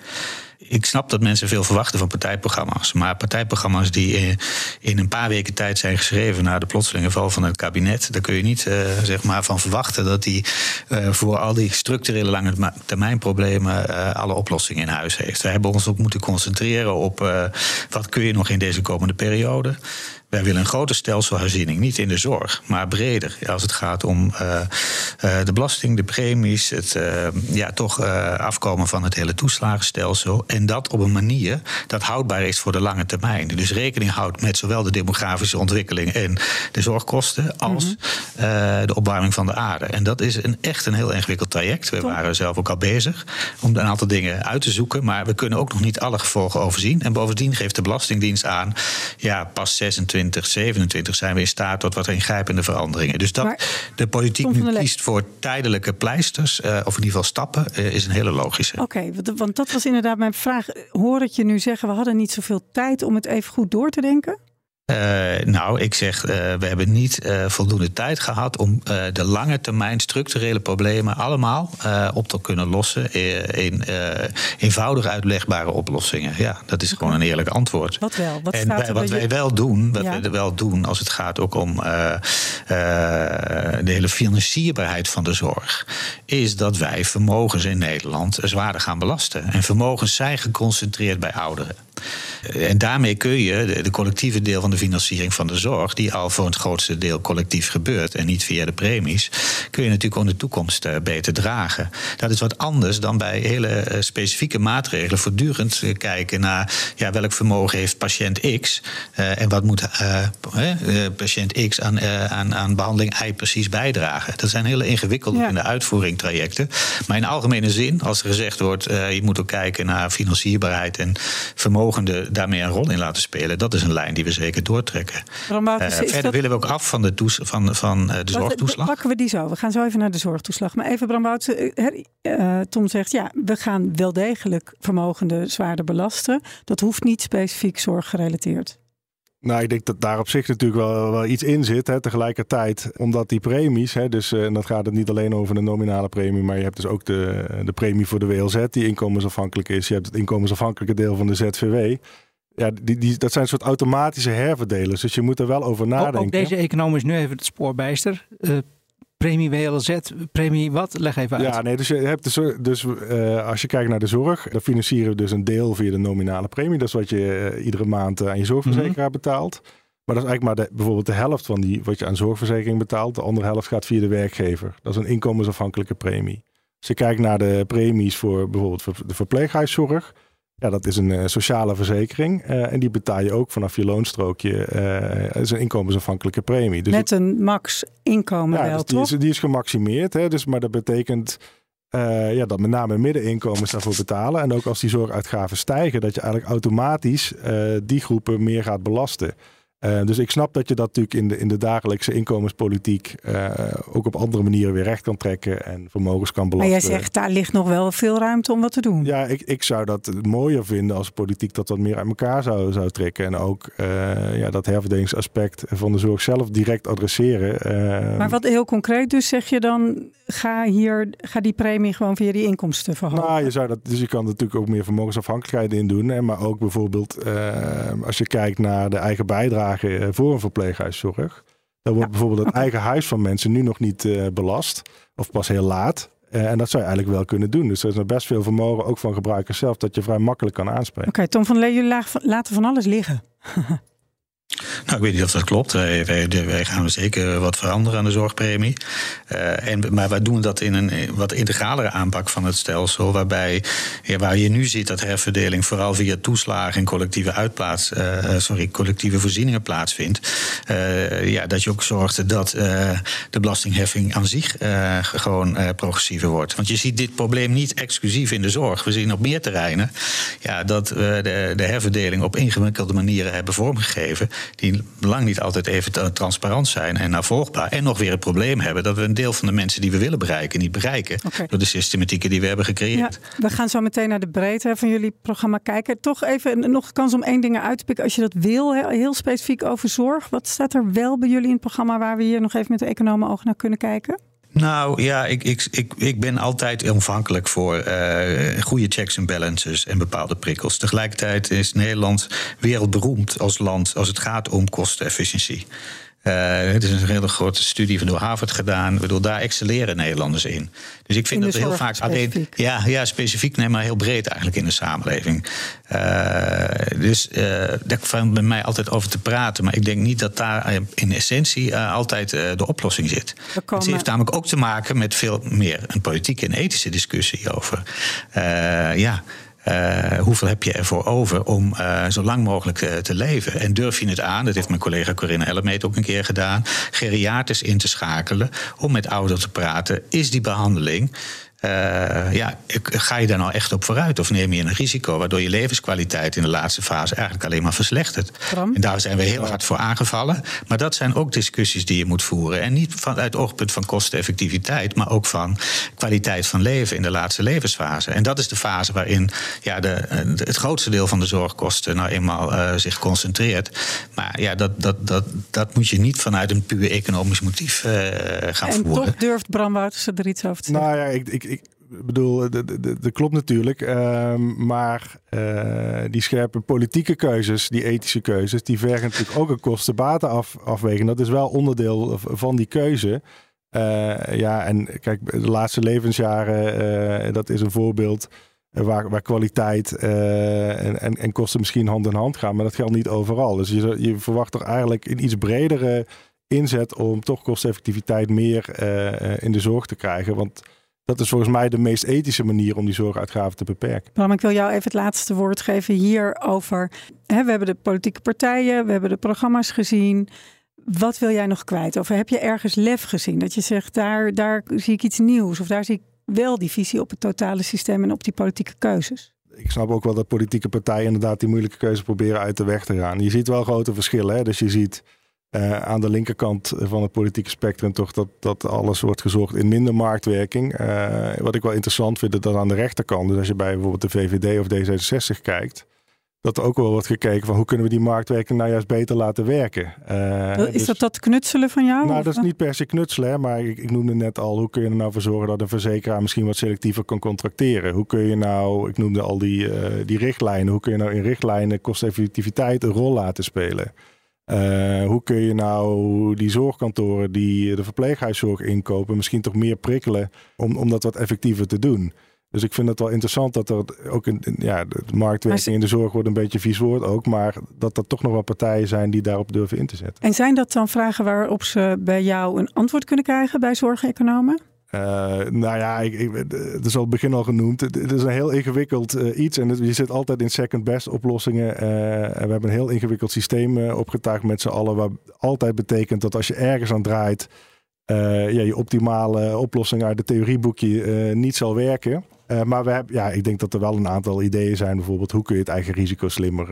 ik snap dat mensen veel verwachten van partijprogramma's. Maar partijprogramma's die in een paar weken tijd zijn geschreven na de plotselinge val van het kabinet, daar kun je niet uh, zeg maar van verwachten dat die uh, voor al die structurele lange termijn problemen alle oplossingen in huis heeft. We hebben ons ook moeten concentreren op wat kun je nog in deze komende periode. Wij willen een grote stelselherziening, niet in de zorg, maar breder. Als het gaat om uh, uh, de belasting, de premies, het uh, ja, toch afkomen van het hele toeslagenstelsel. En dat op een manier dat houdbaar is voor de lange termijn. Dus rekening houdt met zowel de demografische ontwikkeling en de zorgkosten, als mm -hmm. de opwarming van de aarde. En dat is een, echt een heel ingewikkeld traject. We waren zelf ook al bezig om een aantal dingen uit te zoeken. Maar we kunnen ook nog niet alle gevolgen overzien. En bovendien geeft de Belastingdienst aan, ja, pas 26. 2027 zijn we in staat tot wat ingrijpende veranderingen. Dus dat maar, de politiek nu kiest voor tijdelijke pleisters, uh, of in ieder geval stappen, uh, is een hele logische. Oké, okay, want dat was inderdaad mijn vraag. Hoor ik je nu zeggen, we hadden niet zoveel tijd om het even goed door te denken? Uh, nou, ik zeg, uh, we hebben niet uh, voldoende tijd gehad om de lange termijn structurele problemen allemaal op te kunnen lossen in eenvoudig uitlegbare oplossingen. Ja, dat is okay. gewoon een eerlijk antwoord. Wat wel? Wat en wij, wat wij wel doen, wat ja. wij wel doen als het gaat ook om de hele financierbaarheid van de zorg, is dat wij vermogens in Nederland zwaarder gaan belasten. En vermogens zijn geconcentreerd bij ouderen. En daarmee kun je de, de, collectieve deel van de financiering van de zorg, die al voor het grootste deel collectief gebeurt en niet via de premies, kun je natuurlijk ook in de toekomst uh, beter dragen. Dat is wat anders dan bij hele uh, specifieke maatregelen voortdurend uh, kijken naar ja, welk vermogen heeft patiënt X en wat moet patiënt X aan, aan, aan behandeling Y precies bijdragen. Dat zijn hele ingewikkelde ja. in de uitvoering trajecten. Maar in algemene zin, als er gezegd wordt, je moet ook kijken naar financierbaarheid en daarmee een rol in laten spelen. Dat is een lijn die we zeker doortrekken. Uh, verder dat... willen we ook af van de, toes, van, van, uh, de zorgtoeslag. Pakken we die zo. We gaan zo even naar de zorgtoeslag. Maar even Bram uh, Tom zegt ja, we gaan wel degelijk vermogende zwaarder belasten. Dat hoeft niet specifiek zorggerelateerd. Nou, ik denk dat daar op zich natuurlijk wel, wel iets in zit. Hè, tegelijkertijd, omdat die premies, hè, dus uh, dan gaat het niet alleen over de nominale premie, maar je hebt dus ook de, de premie voor de WLZ, die inkomensafhankelijk is. Je hebt het inkomensafhankelijke deel van de ZVW. Ja, die, die, dat zijn een soort automatische herverdelers. Dus je moet er wel over nadenken. Ook, deze econoom is nu even het spoorbijster. Uh, premie WLZ, premie wat? Leg even uit. Ja, nee, dus je hebt dus, dus uh, als je kijkt naar de zorg, dan financieren we dus een deel via de nominale premie. Dat is wat je uh, iedere maand aan je zorgverzekeraar mm -hmm. betaalt. Maar dat is eigenlijk maar de, bijvoorbeeld de helft van die, wat je aan zorgverzekering betaalt. De andere helft gaat via de werkgever. Dat is een inkomensafhankelijke premie. Als je kijkt naar de premies voor bijvoorbeeld de verpleeghuiszorg, ja, dat is een uh, sociale verzekering. Uh, en die betaal je ook vanaf je loonstrookje. Uh, is een inkomensafhankelijke premie. Dus Met een max inkomen ja, wel, dus die, toch? Is, die is gemaximeerd. Hè? Dus, maar dat betekent ja, dat met name middeninkomens daarvoor betalen. En ook als die zorguitgaven stijgen, dat je eigenlijk automatisch die groepen meer gaat belasten. Uh, dus ik snap dat je dat natuurlijk in de, in de dagelijkse inkomenspolitiek uh, ook op andere manieren weer recht kan trekken en vermogens kan belasten. Maar jij zegt daar ligt nog wel veel ruimte om wat te doen. Ja, ik, ik zou dat mooier vinden als politiek dat wat meer uit elkaar zou, zou trekken. En ook uh, ja, dat herverdelingsaspect van de zorg zelf direct adresseren. Maar wat heel concreet dus zeg je dan, ga, hier, ga die premie gewoon via die inkomsten verhogen? Nou, je zou dat, dus je kan natuurlijk ook meer vermogensafhankelijkheid in doen. Hè, maar ook bijvoorbeeld als je kijkt naar de eigen bijdrage voor een verpleeghuiszorg. Dan wordt ja, bijvoorbeeld het eigen huis van mensen nu nog niet uh, belast. Of pas heel laat. Uh, en dat zou je eigenlijk wel kunnen doen. Dus er is nog best veel vermogen, ook van gebruikers zelf, dat je vrij makkelijk kan aanspreken. Oké, okay, Tom van Lee, jullie laten van alles liggen. Nou, ik weet niet of dat klopt. Wij, wij, wij gaan zeker wat veranderen aan de zorgpremie. Uh, en, maar wij doen dat in een wat integralere aanpak van het stelsel. Waarbij waar je nu ziet dat herverdeling vooral via toeslagen en collectieve uitplaats, uh, sorry, collectieve voorzieningen plaatsvindt. Uh, ja, dat je ook zorgt dat de belastingheffing aan zich gewoon progressiever wordt. Want je ziet dit probleem niet exclusief in de zorg. We zien op meer terreinen ja, dat we de, de herverdeling op ingewikkelde manieren hebben vormgegeven die lang niet altijd even transparant zijn en navolgbaar. En nog weer het probleem hebben dat we een deel van de mensen die we willen bereiken, niet bereiken. Okay. Door de systematieken die we hebben gecreëerd. Ja, we gaan zo meteen naar de breedte van jullie programma kijken. Toch even nog kans om één ding uit te pikken als je dat wil. Heel specifiek over zorg. Wat staat er wel bij jullie in het programma waar we hier nog even met de economen oog naar kunnen kijken? Nou ja, ik, ik, ik, ik ben altijd ontvankelijk voor uh, goede checks en balances en bepaalde prikkels. Tegelijkertijd is Nederland wereldberoemd als land als het gaat om kostenefficiëntie. Uh, het is een hele grote studie van door Harvard gedaan. Ik bedoel, daar excelleren Nederlanders in. Dus ik vind dat we heel vaak alleen. Ja, ja, specifiek, nee, maar heel breed eigenlijk in de samenleving. Uh, dus uh, daar valt bij mij altijd over te praten. Maar ik denk niet dat daar in essentie altijd de oplossing zit. Het heeft namelijk ook te maken met veel meer een politieke en ethische discussie over. ja. Uh, hoeveel heb je ervoor over om uh, zo lang mogelijk uh, te leven? En durf je het aan, dat heeft mijn collega Corinne Ellemeet ook een keer gedaan, geriaters in te schakelen om met ouderen te praten. Is die behandeling uh, ja, ga je daar nou echt op vooruit? Of neem je een risico waardoor je levenskwaliteit in de laatste fase eigenlijk alleen maar verslechtert? Bram? En daar zijn we heel hard voor aangevallen. Maar dat zijn ook discussies die je moet voeren. En niet vanuit het oogpunt van kosteneffectiviteit, maar ook van kwaliteit van leven in de laatste levensfase. En dat is de fase waarin ja, de, het grootste deel van de zorgkosten nou eenmaal uh, zich concentreert. Maar ja, dat, dat, dat, dat moet je niet vanuit een puur economisch motief uh, gaan en voeren. En toch durft Bram Wouters er iets over te zeggen. Nou ja, ik, ik ik bedoel, dat klopt natuurlijk. Uh, maar uh, die scherpe politieke keuzes, die ethische keuzes, die vergen natuurlijk ook een kosten-baten-afweging. Dat is wel onderdeel van die keuze. Uh, ja, en kijk, de laatste levensjaren, dat is een voorbeeld. Waar, waar kwaliteit en, en, en, kosten misschien hand in hand gaan, maar dat geldt niet overal. Dus je, je verwacht toch eigenlijk een iets bredere inzet om toch kosteneffectiviteit meer in de zorg te krijgen. Want dat is volgens mij de meest ethische manier om die zorguitgaven te beperken. Bram, ik wil jou even het laatste woord geven hierover. we hebben de politieke partijen, we hebben de programma's gezien. Wat wil jij nog kwijt? Of heb je ergens lef gezien? Dat je zegt, daar, daar zie ik iets nieuws. Of daar zie ik wel die visie op het totale systeem en op die politieke keuzes. Ik snap ook wel dat politieke partijen inderdaad die moeilijke keuze proberen uit de weg te gaan. Je ziet wel grote verschillen. Hè? Dus je ziet uh, aan de linkerkant van het politieke spectrum toch dat, dat alles wordt gezorgd in minder marktwerking. Uh, wat ik wel interessant vind, is dat aan de rechterkant, dus als je bij bijvoorbeeld de VVD of D66 kijkt, dat er ook wel wordt gekeken van hoe kunnen we die marktwerking nou juist beter laten werken. Uh, is dus, dat dat knutselen van jou? Nou, dat is niet per se knutselen, maar ik, ik, noemde net al, hoe kun je er nou voor zorgen dat een verzekeraar misschien wat selectiever kan contracteren? Hoe kun je nou, ik noemde al die, die richtlijnen, hoe kun je nou in richtlijnen kosteffectiviteit een rol laten spelen? Uh, hoe kun je nou die zorgkantoren die de verpleeghuiszorg inkopen, misschien toch meer prikkelen om, om dat wat effectiever te doen? Dus ik vind het wel interessant dat er ook in, ja, de marktwerking in de zorg wordt een beetje vies woord ook, maar dat er toch nog wel partijen zijn die daarop durven in te zetten. En zijn dat dan vragen waarop ze bij jou een antwoord kunnen krijgen bij zorgeconomen? Uh, nou ja, ik, ik, het is al het begin al genoemd. Het, is een heel ingewikkeld uh, iets. En je zit altijd in second best oplossingen. Uh, en we hebben een heel ingewikkeld systeem opgetuigd met z'n allen. Wat altijd betekent dat als je ergens aan draait. je optimale oplossing uit het theorieboekje niet zal werken. Maar we hebben, ja, ik denk dat er wel een aantal ideeën zijn. Bijvoorbeeld, hoe kun je het eigen risico slimmer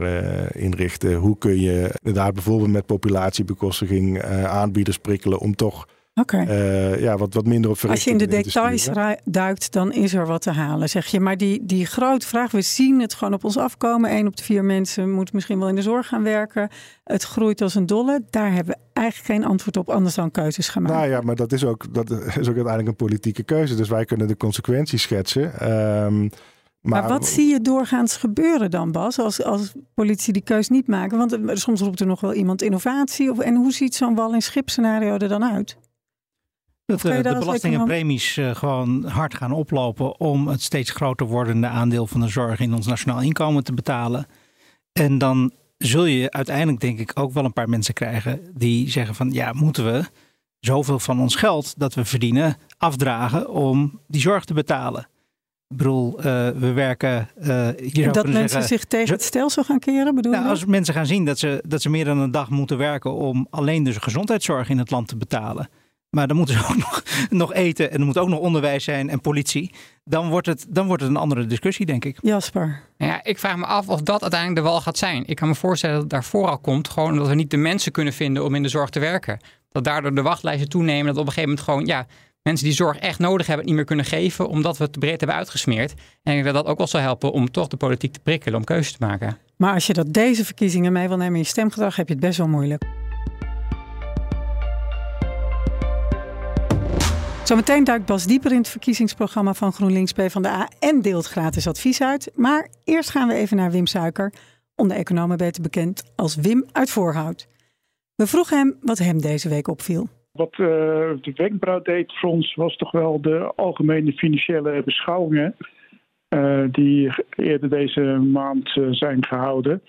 inrichten? Hoe kun je inderdaad bijvoorbeeld met populatiebekostiging aanbieders prikkelen om toch Okay. Uh, ja, wat, wat minder op Als je in de details duikt, dan is er wat te halen, zeg je. Maar die, die grote vraag, we zien het gewoon op ons afkomen. Eén op de vier mensen moet misschien wel in de zorg gaan werken. Het groeit als een dolle. Daar hebben we eigenlijk geen antwoord op, anders dan keuzes gemaakt. Nou ja, maar dat is ook, dat is ook uiteindelijk een politieke keuze. Dus wij kunnen de consequenties schetsen. Um, maar, maar, wat zie je doorgaans gebeuren dan, Bas, als, als politie die keus niet maken? Want soms roept er nog wel iemand innovatie. Of, en hoe ziet zo'n wal- en schip scenario er dan uit? Dat uh, de belasting en premies uh, gewoon hard gaan oplopen om het steeds groter wordende aandeel van de zorg in ons nationaal inkomen te betalen. En dan zul je uiteindelijk denk ik ook wel een paar mensen krijgen die zeggen van ja, moeten we zoveel van ons geld dat we verdienen afdragen om die zorg te betalen. Ik bedoel, uh, we werken. hier en dat mensen zeggen, zich tegen het stelsel gaan keren, bedoel nou, Als mensen gaan zien dat ze, dat ze meer dan een dag moeten werken om alleen dus gezondheidszorg in het land te betalen maar dan moeten ze ook nog, nog eten en er moet ook nog onderwijs zijn en politie. Dan wordt, het, dan wordt het een andere discussie, denk ik. Jasper. Ja, ik vraag me af of dat uiteindelijk de wal gaat zijn. Ik kan me voorstellen dat het daarvoor al komt, gewoon omdat we niet de mensen kunnen vinden om in de zorg te werken. Dat daardoor de wachtlijsten toenemen, dat op een gegeven moment gewoon, ja, mensen die zorg echt nodig hebben, het niet meer kunnen geven, omdat we het te breed hebben uitgesmeerd. En ik denk dat dat ook wel zal helpen om toch de politiek te prikkelen om keuzes te maken. Maar als je dat deze verkiezingen mee wil nemen in je stemgedrag, heb je het best wel moeilijk. Zometeen duikt Bas dieper in het verkiezingsprogramma van GroenLinks PvdA en deelt gratis advies uit. Maar eerst gaan we even naar Wim Suiker, onder economen beter bekend als Wim uit Voorhout. We vroegen hem wat hem deze week opviel. Wat uh, de wenkbrauw deed voor ons was toch wel de algemene financiële beschouwingen uh, die eerder deze maand uh, zijn gehouden.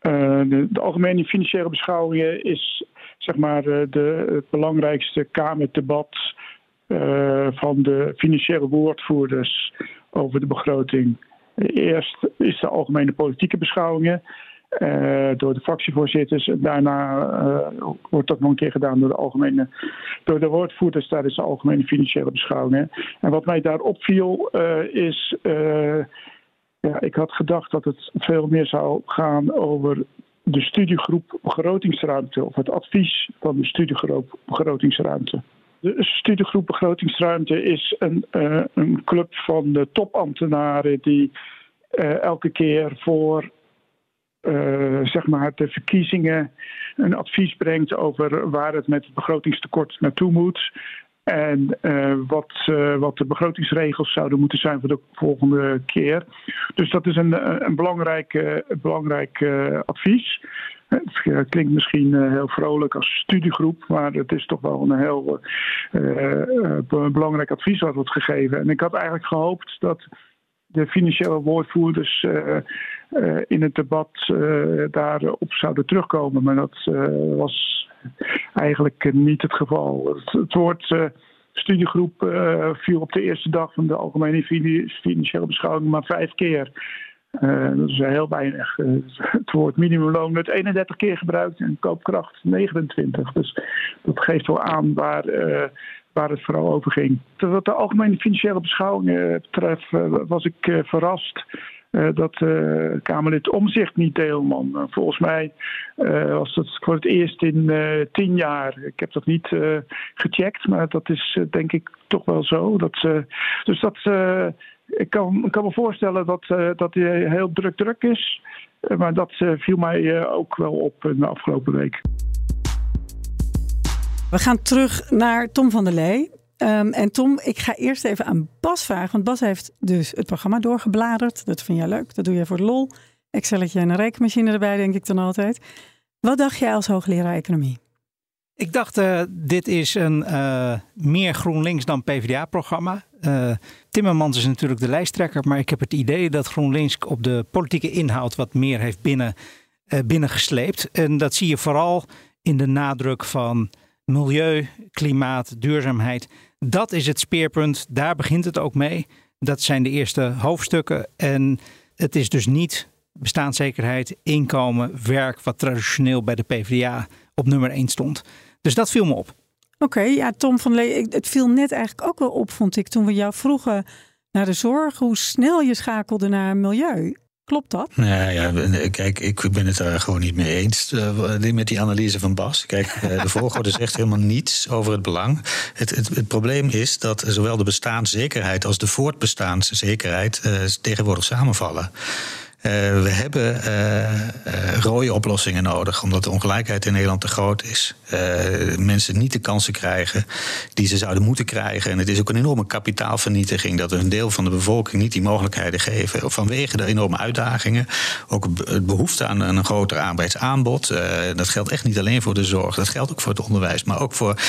De, de, algemene financiële beschouwingen is zeg maar de, het belangrijkste Kamerdebat uh, van de financiële woordvoerders over de begroting. Eerst is de algemene politieke beschouwingen uh, door de fractievoorzitters. Daarna uh, wordt dat nog een keer gedaan door de algemene, door de woordvoerders tijdens de algemene financiële beschouwingen. En wat mij daar opviel is. ja, ik had gedacht dat het veel meer zou gaan over de studiegroep begrotingsruimte of het advies van de studiegroep begrotingsruimte. De studiegroep Begrotingsruimte is een, uh, een club van de topambtenaren die uh, elke keer voor uh, zeg maar de verkiezingen een advies brengt over waar het met het begrotingstekort naartoe moet. En wat, wat de begrotingsregels zouden moeten zijn voor de volgende keer. Dus dat is een, een belangrijk, belangrijk advies. Het klinkt misschien eh, heel vrolijk als studiegroep, maar het is toch wel een heel uh, belangrijk advies wat wordt gegeven. En ik had eigenlijk gehoopt dat de financiële woordvoerders in het debat daarop zouden terugkomen. Maar dat was eigenlijk niet het geval. Het, het woord studiegroep viel op de eerste dag van de algemene financiële beschouwing maar vijf keer. Uh, dat is heel weinig. Uh, het woord minimumloon werd 31 keer gebruikt en koopkracht 29. Dus dat geeft wel aan waar, uh, waar het vooral over ging. Wat de algemene financiële beschouwingen betreft was ik verrast dat Kamerlid Omzicht niet deelman. volgens mij was dat voor het eerst in tien jaar. Ik heb dat niet gecheckt, maar dat is denk ik toch wel zo. Dat, dus dat, ik, kan, kan me voorstellen dat, dat hij heel druk druk is. maar dat viel mij ook wel op de afgelopen week. We gaan terug naar Tom van der Lee. Ehm, en Tom, ik ga eerst even aan Bas vragen. Want Bas heeft dus het programma doorgebladerd. Dat vind jij leuk. Dat doe je voor lol. Excelletje en een rekenmachine erbij, denk ik dan altijd. Wat dacht jij als hoogleraar economie? Ik dacht, uh, dit is een uh, meer GroenLinks dan PvdA-programma. Uh, eh, Timmermans is natuurlijk de lijsttrekker, maar ik heb het idee dat GroenLinks op de politieke inhoud wat meer heeft binnen, binnengesleept. En dat zie je vooral in de nadruk van milieu, klimaat, duurzaamheid. Dat is het speerpunt. Daar begint het ook mee. Dat zijn de eerste hoofdstukken. En het is dus niet bestaanszekerheid, inkomen, werk, wat traditioneel bij de PvdA op nummer 1 stond. Dus dat viel me op. Oké, ja, Tom van Lee, het viel net eigenlijk ook wel op, vond ik, toen we jou vroegen naar de zorg, hoe snel je schakelde naar milieu. Klopt dat? Nou ja, kijk, ik ben het daar gewoon niet mee eens uh, met die analyse van Bas. Kijk, uh, de volgorde zegt helemaal niets over het belang. Het, het, het, probleem is dat zowel de bestaanszekerheid als de voortbestaanszekerheid uh, tegenwoordig samenvallen. Uh, we hebben uh, rode oplossingen nodig, omdat de ongelijkheid in Nederland te groot is. mensen niet de kansen krijgen die ze zouden moeten krijgen. En het is ook een enorme kapitaalvernietiging dat een deel van de bevolking niet die mogelijkheden geven. Vanwege de enorme uitdagingen. Ook het behoefte aan een groter arbeidsaanbod. dat geldt echt niet alleen voor de zorg, dat geldt ook voor het onderwijs, maar ook voor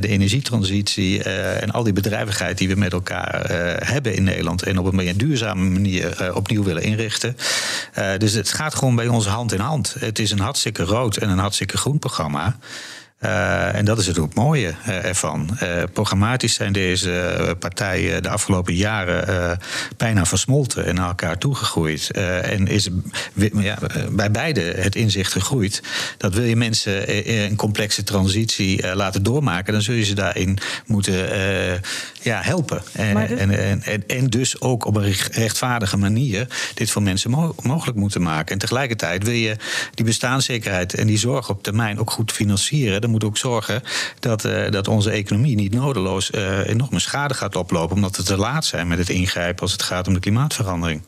de energietransitie en al die bedrijvigheid die we met elkaar hebben in Nederland. En op een meer duurzame manier opnieuw willen inrichten. Uh, dus het gaat gewoon bij ons hand in hand. Het is een hartstikke rood en een hartstikke groen programma. Uh, en dat is het ook mooie uh, ervan. Uh, programmatisch zijn deze partijen de afgelopen jaren bijna versmolten en naar elkaar toegegroeid. en is ja, bij beide het inzicht gegroeid dat wil je mensen een complexe transitie laten doormaken, dan zul je ze daarin moeten ja, helpen. En, en, en, en, dus ook op een rechtvaardige manier dit voor mensen mo mogelijk moeten maken. En tegelijkertijd wil je die bestaanszekerheid en die zorg op termijn ook goed financieren moet ook zorgen dat, uh, dat onze economie niet nodeloos uh, enorme schade gaat oplopen. Omdat we te laat zijn met het ingrijpen als het gaat om de klimaatverandering.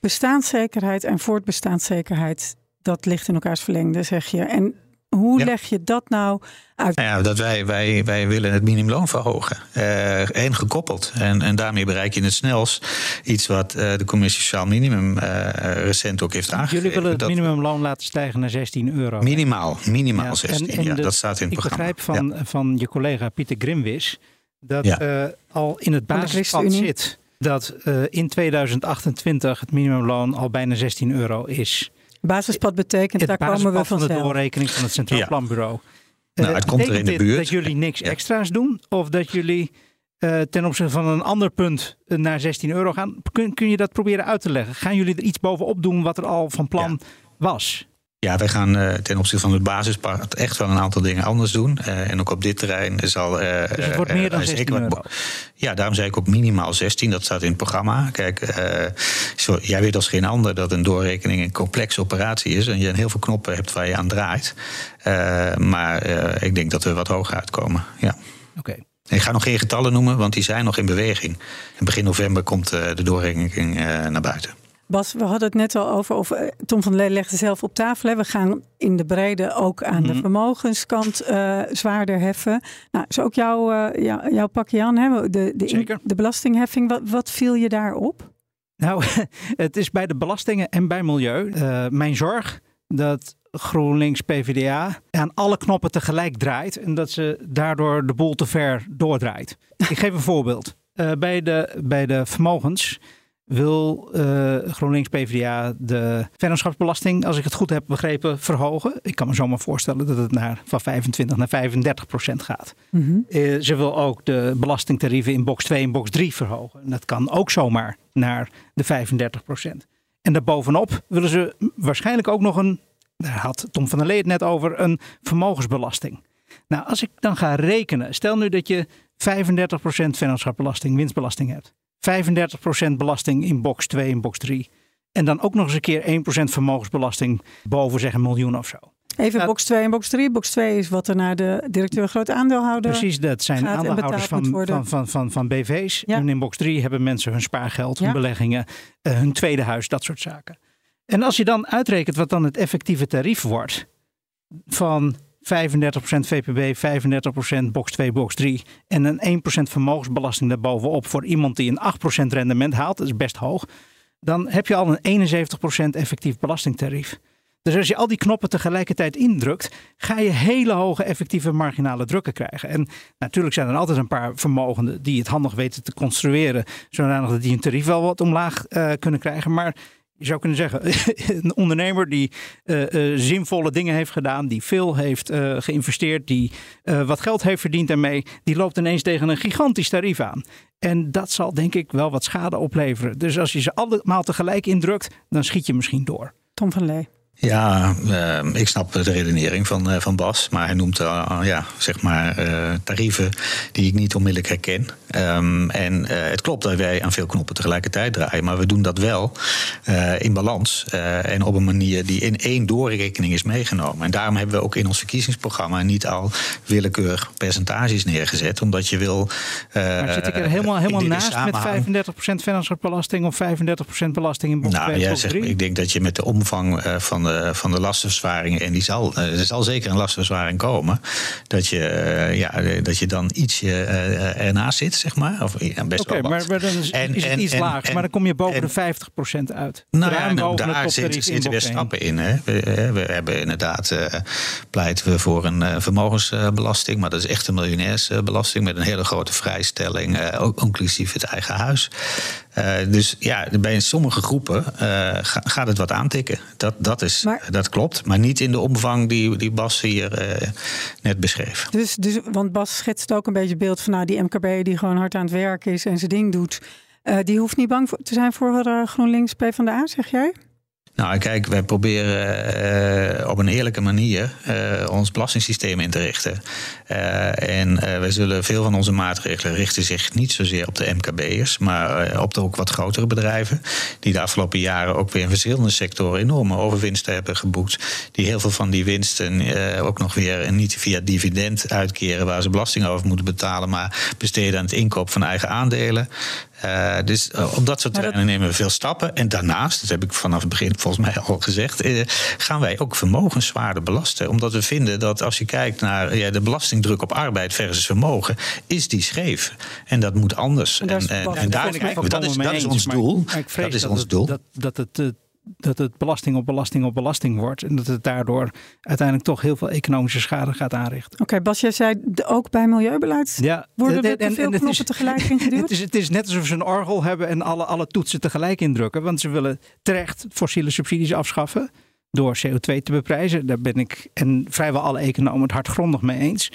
Bestaanszekerheid en voortbestaanszekerheid, dat ligt in elkaars verlengde, zeg je. En hoe leg je dat nou uit? Nou ja, dat wij, wij, wij willen het minimumloon verhogen. Uh, en gekoppeld. En, en daarmee bereik je het snelst iets wat uh, de commissie Sociaal Minimum uh, recent ook heeft aangegeven. Jullie willen het dat minimumloon laten stijgen naar 16 euro. Minimaal, minimaal ja, 16. En, en ja, de, dat staat in het ik programma. Ik begrijp van, ja. van je collega Pieter Grimwis dat ja. al in het basispad zit dat in 2028 het minimumloon al bijna 16 euro is. Basispad betekent, daar komen we van de doorrekening van het Centraal ja. Planbureau. Nou, het uh, komt er in de buurt. Dat jullie niks ja. extra's doen? Of dat jullie uh, ten opzichte van een ander punt naar 16 euro gaan? Kun, kun je dat proberen uit te leggen? Gaan jullie er iets bovenop doen wat er al van plan ja. was? Ja, wij gaan uh, ten opzichte van het basispad echt wel een aantal dingen anders doen. Uh, en ook op dit terrein zal. Uh, dus het wordt meer dan 16 euro? Ja, daarom zei ik ook minimaal 16. Dat staat in het programma. Kijk, jij weet als geen ander dat een doorrekening een complexe operatie is. En je heel veel knoppen hebt waar je aan draait. maar ik denk dat we wat hoger uitkomen. Ja. Oké. Okay. Ik ga nog geen getallen noemen, want die zijn nog in beweging. En begin november komt de doorrekening naar buiten. Bas, we hadden het net al over, of Tom van Lee legde zelf op tafel. Hè. We gaan in de brede ook aan de vermogenskant uh, zwaarder heffen. Nou, is ook jouw, uh, jou, jouw pakje aan, hè? De, de, in, de belastingheffing. Wat, wat viel je daarop? Nou, het is bij de belastingen en bij milieu uh, mijn zorg dat GroenLinks PvdA aan alle knoppen tegelijk draait en dat ze daardoor de boel te ver doordraait. Ik geef een voorbeeld. bij, de, bij de vermogens wil uh, GroenLinks PvdA de vennootschapsbelasting, als ik het goed heb begrepen, verhogen. Ik kan me zomaar voorstellen dat het naar, van 25 naar 35 procent gaat. Mm -hmm. uh, ze wil ook de belastingtarieven in box 2 en box 3 verhogen. En dat kan ook zomaar naar de 35 procent. En daarbovenop willen ze waarschijnlijk ook nog een, daar had Tom van der Lee het net over, een vermogensbelasting. Nou, als ik dan ga rekenen, stel nu dat je 35 procent vennootschapsbelasting, winstbelasting hebt. 35% belasting in box 2 en box 3. En dan ook nog eens een keer 1% vermogensbelasting boven zeg een miljoen of zo. Even Nou, box 2 en box 3. Box 2 is wat er naar de directeur groot aandeelhouder. Precies, dat zijn aandeelhouders van, van, van, van, van BV's. Ja. En in box 3 hebben mensen hun spaargeld, hun Ja. beleggingen, eh, hun tweede huis, dat soort zaken. En als je dan uitrekent wat dan het effectieve tarief wordt van 35% VPB, 35% box 2, box 3 en een 1% vermogensbelasting daarbovenop voor iemand die een 8% rendement haalt, dat is best hoog, dan heb je al een 71% effectief belastingtarief. Dus als je al die knoppen tegelijkertijd indrukt, ga je hele hoge effectieve marginale drukken krijgen. En natuurlijk zijn er altijd een paar vermogenden die het handig weten te construeren, zodanig dat die hun tarief wel wat omlaag eh, kunnen krijgen. Maar je zou kunnen zeggen, een ondernemer die eh, eh, zinvolle dingen heeft gedaan, die veel heeft eh, geïnvesteerd, die wat geld heeft verdiend daarmee, die loopt ineens tegen een gigantisch tarief aan. En dat zal denk ik wel wat schade opleveren. Dus als je ze allemaal tegelijk indrukt, dan schiet je misschien door. Tom van Lee. Ja, eh, ik snap de redenering van, eh, van Bas. Maar hij noemt eh, ja, zeg maar, tarieven die ik niet onmiddellijk herken. Ehm, en het klopt dat wij aan veel knoppen tegelijkertijd draaien. Maar we doen dat wel in balans. en op een manier die in één doorrekening is meegenomen. En daarom hebben we ook in ons verkiezingsprogramma niet al willekeurig percentages neergezet. Omdat je wil. Maar zit ik er helemaal, helemaal naast met samenhang- 35% vennootschapbelasting of 35% belasting in box 2 nou, ja, box zeg, 3? ik denk dat je met de omvang van de, van de lastenverzwaringen, en die zal, eh, er zal zeker een lastenverzwaring komen, dat je, eh, ja, eh, dat je dan ietsje ernaast zit, zeg maar. Of ja, best wel wat. maar, maar dan is, En- is het en- iets en- lager. maar dan kom je boven en- de 50% uit. Nou ja, nou, daar zit, zitten box 1. stappen in. Hè. We, we hebben inderdaad, pleiten we voor een vermogensbelasting. Maar dat is echt een miljonairsbelasting met een hele grote vrijstelling. ook inclusief het eigen huis. Eh, dus ja, bij sommige groepen eh, ga- gaat het wat aantikken. Dat, dat, is, Maar- dat klopt. Maar niet in de omvang die, die Bas hier eh, net beschreef. Dus, dus, want Bas schetst ook een beetje het beeld van nou, die MKB die gewoon hard aan het werk is en zijn ding doet. Die hoeft niet bang te zijn voor GroenLinks PvdA, zeg jij? Nou, kijk, wij proberen eh, op een eerlijke manier eh, ons belastingssysteem in te richten. Eh, en wij zullen veel van onze maatregelen richten zich niet zozeer op de MKB'ers, maar op de ook wat grotere bedrijven. Die de afgelopen jaren ook weer in verschillende sectoren enorme overwinsten hebben geboekt. Die heel veel van die winsten ook nog weer niet via dividend uitkeren waar ze belasting over moeten betalen, maar besteden aan het inkoop van eigen aandelen. Eh, dus eh, op dat soort dat- terreinen nemen we veel stappen. En daarnaast, dat heb ik vanaf het begin volgens mij al gezegd, eh, gaan wij ook vermogenswaarde belasten. Omdat we vinden dat als je kijkt naar ja, de belastingdruk op arbeid versus vermogen, is die scheef. En dat moet anders. En daar is En, en, Bas en het daar, volgens mij dat is, dat is ons doel. maar Dat is ons doel. Dat, dat, het, dat het belasting op belasting op belasting wordt. En dat het daardoor uiteindelijk toch heel veel economische schade gaat aanrichten. Oké, Bas, jij zei ook bij milieubeleid Ja, worden en- er te veel knoppen is- tegelijk ingeduwd? Het is, het is net alsof ze een orgel hebben en alle, alle toetsen tegelijk indrukken. Want ze willen terecht fossiele subsidies afschaffen door CO2 te beprijzen. Daar ben ik en vrijwel alle economen het hardgrondig mee eens.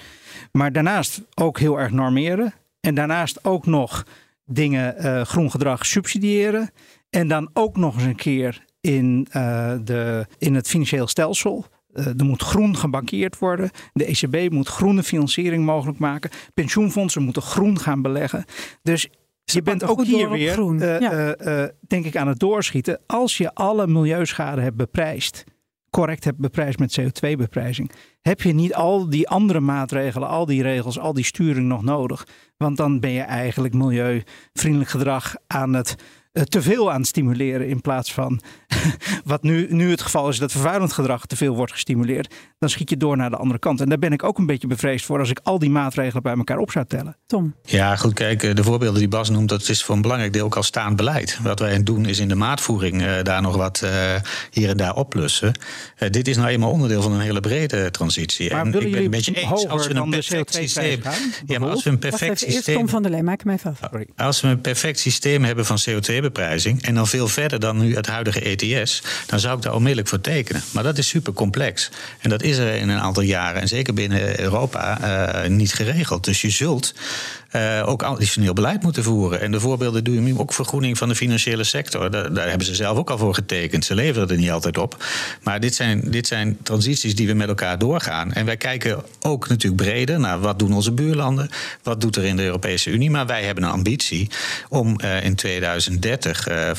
Maar daarnaast ook heel erg normeren. En daarnaast ook nog dingen, eh, groen gedrag subsidiëren. En dan ook nog eens een keer in, eh, de, in het financieel stelsel. Eh, er moet groen gebankeerd worden. De ECB moet groene financiering mogelijk maken. Pensioenfondsen moeten groen gaan beleggen. Dus je bent ook hier weer, eh, ja. denk ik, aan het doorschieten. Als je alle milieuschade hebt beprijsd, correct hebt beprijsd met CO2-beprijzing, heb je niet al die andere maatregelen, al die regels, al die sturing nog nodig. Want dan ben je eigenlijk milieuvriendelijk gedrag aan het te veel aan het stimuleren in plaats van wat nu, nu het geval is dat vervuilend gedrag te veel wordt gestimuleerd, dan schiet je door naar de andere kant. En daar ben ik ook een beetje bevreesd voor als ik al die maatregelen bij elkaar op zou tellen. Tom, Ja, goed, kijk, eh, de voorbeelden die Bas noemt, dat is voor een belangrijk deel ook al staand beleid. Wat wij doen is in de maatvoering eh, daar nog wat eh, hier en daar oplussen. Eh, dit is nou eenmaal onderdeel van een hele brede transitie. Maar en willen ik ben jullie het met je eens, als we een perfect CO2-prijs systeem... gaan, Ja, maar als we een perfect eerst systeem... Tom van der Lee, maak hem even af. Sorry. Als we een perfect systeem hebben van CO2-beprijzing en dan veel verder dan nu het huidige ETS, dan zou ik daar onmiddellijk voor tekenen. Maar dat is super complex. En dat is er in een aantal jaren, en zeker binnen Europa, eh, niet geregeld. Dus je zult uh, ook additioneel beleid moeten voeren. En de voorbeelden doen nu ook vergroening van de financiële sector. Daar, hebben ze zelf ook al voor getekend. Ze leveren er niet altijd op. Maar dit zijn, dit zijn transities die we met elkaar doorgaan. En wij kijken ook natuurlijk breder naar wat doen onze buurlanden, wat doet er in de Europese Unie. Maar wij hebben een ambitie om uh, in 2030 uh, 65%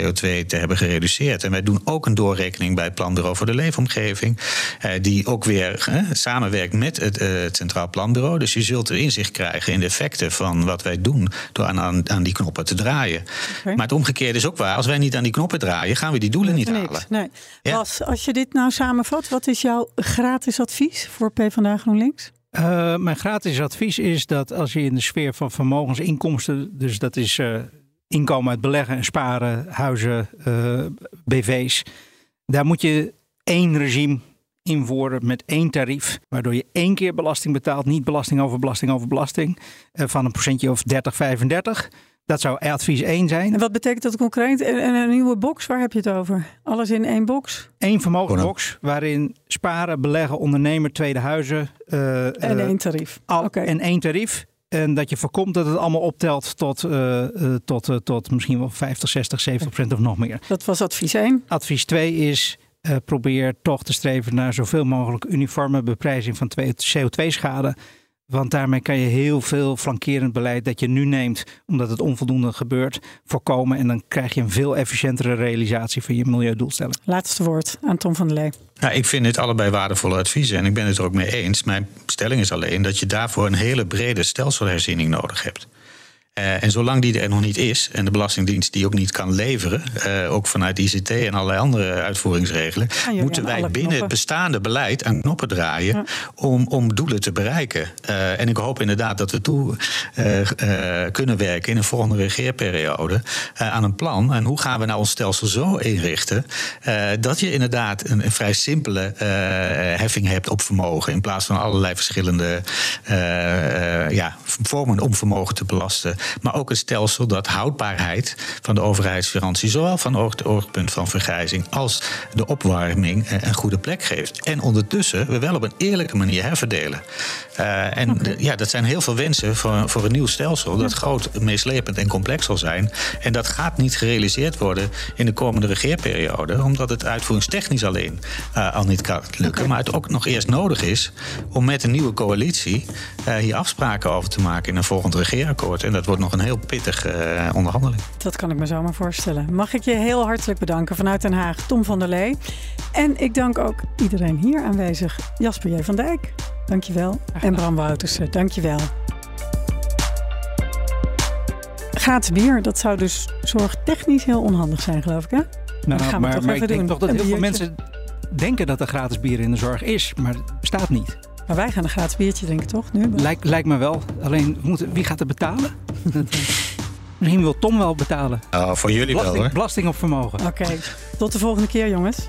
CO2 te hebben gereduceerd. En wij doen ook een doorrekening bij het Planbureau voor de Leefomgeving, uh, die ook weer samenwerkt met het, het Centraal Planbureau. Dus je zult er inzicht krijgen in de effecten van wat wij doen door aan, aan, aan die knoppen te draaien. Okay. Maar het omgekeerde is ook waar. Als wij niet aan die knoppen draaien, gaan we die doelen niet niks. halen. Nee. Ja. Bas, als je dit nou samenvat, wat is jouw gratis advies voor PvdA GroenLinks? Uh, mijn gratis advies is dat als je in de sfeer van vermogensinkomsten, dus dat is uh, inkomen uit beleggen en sparen, huizen, uh, BV's, daar moet je één regime invoeren met één tarief, waardoor je één keer belasting betaalt, niet belasting over belasting over belasting, van een procentje of 30, 35. Dat zou advies 1 zijn. En wat betekent dat concreet? En een nieuwe box, waar heb je het over? Alles in één box? Eén vermogensbox, waarin sparen, beleggen, ondernemer, tweede huizen. Uh, en één tarief. Al, okay. En één tarief. En dat je voorkomt dat het allemaal optelt tot, uh, uh, tot, uh, tot misschien wel 50, 60, 70 procent of nog meer. Dat was advies 1. Advies 2 is probeer toch te streven naar zoveel mogelijk uniforme beprijzing van CO2-schade. Want daarmee kan je heel veel flankerend beleid dat je nu neemt, omdat het onvoldoende gebeurt, voorkomen. En dan krijg je een veel efficiëntere realisatie van je milieudoelstelling. Laatste woord aan Tom van der Lee. Ja, ik vind dit allebei waardevolle adviezen en ik ben het er ook mee eens. Mijn stelling is alleen dat je daarvoor een hele brede stelselherziening nodig hebt. Uh, en zolang die er nog niet is en de Belastingdienst die ook niet kan leveren, uh, ook vanuit ICT en allerlei andere uitvoeringsregelen, ah, moeten wij binnen knoppen. het bestaande beleid aan knoppen draaien ja. om, om doelen te bereiken. Uh, en ik hoop inderdaad dat we toe kunnen werken in een volgende regeerperiode aan een plan. En hoe gaan we nou ons stelsel zo inrichten dat je inderdaad een, een vrij simpele heffing hebt op vermogen in plaats van allerlei verschillende ja, vormen om vermogen te belasten maar ook een stelsel dat houdbaarheid van de overheidsfinanciën, zowel van het oogpunt van vergrijzing als de opwarming, een goede plek geeft. En ondertussen we wel op een eerlijke manier herverdelen. Uh, en okay. ja, dat zijn heel veel wensen voor, voor een nieuw stelsel dat groot, meeslepend en complex zal zijn. En dat gaat niet gerealiseerd worden in de komende regeerperiode, omdat het uitvoeringstechnisch alleen uh, al niet kan lukken. Okay. Maar het ook nog eerst nodig is om met een nieuwe coalitie uh, hier afspraken over te maken in een volgend regeerakkoord. En dat wordt nog een heel pittige onderhandeling. Dat kan ik me zomaar voorstellen. Mag ik je heel hartelijk bedanken vanuit Den Haag, Tom van der Lee. En ik dank ook iedereen hier aanwezig, Jasper J. van Dijk. Dankjewel. En Bram Woutersen, dankjewel. Gratis bier, dat zou dus zorgtechnisch heel onhandig zijn, geloof ik, hè? Nou, gaan maar, we toch maar ik denk doen. toch dat heel veel mensen denken dat er gratis bier in de zorg is, maar het bestaat niet. Maar wij gaan een gratis biertje drinken, toch? Nu? Lijkt, lijkt me wel. Alleen, moeten, wie gaat het betalen? Misschien wil Tom wel betalen. Uh, voor jullie belasting, wel hoor. Belasting op vermogen. Oké, okay. tot de volgende keer jongens.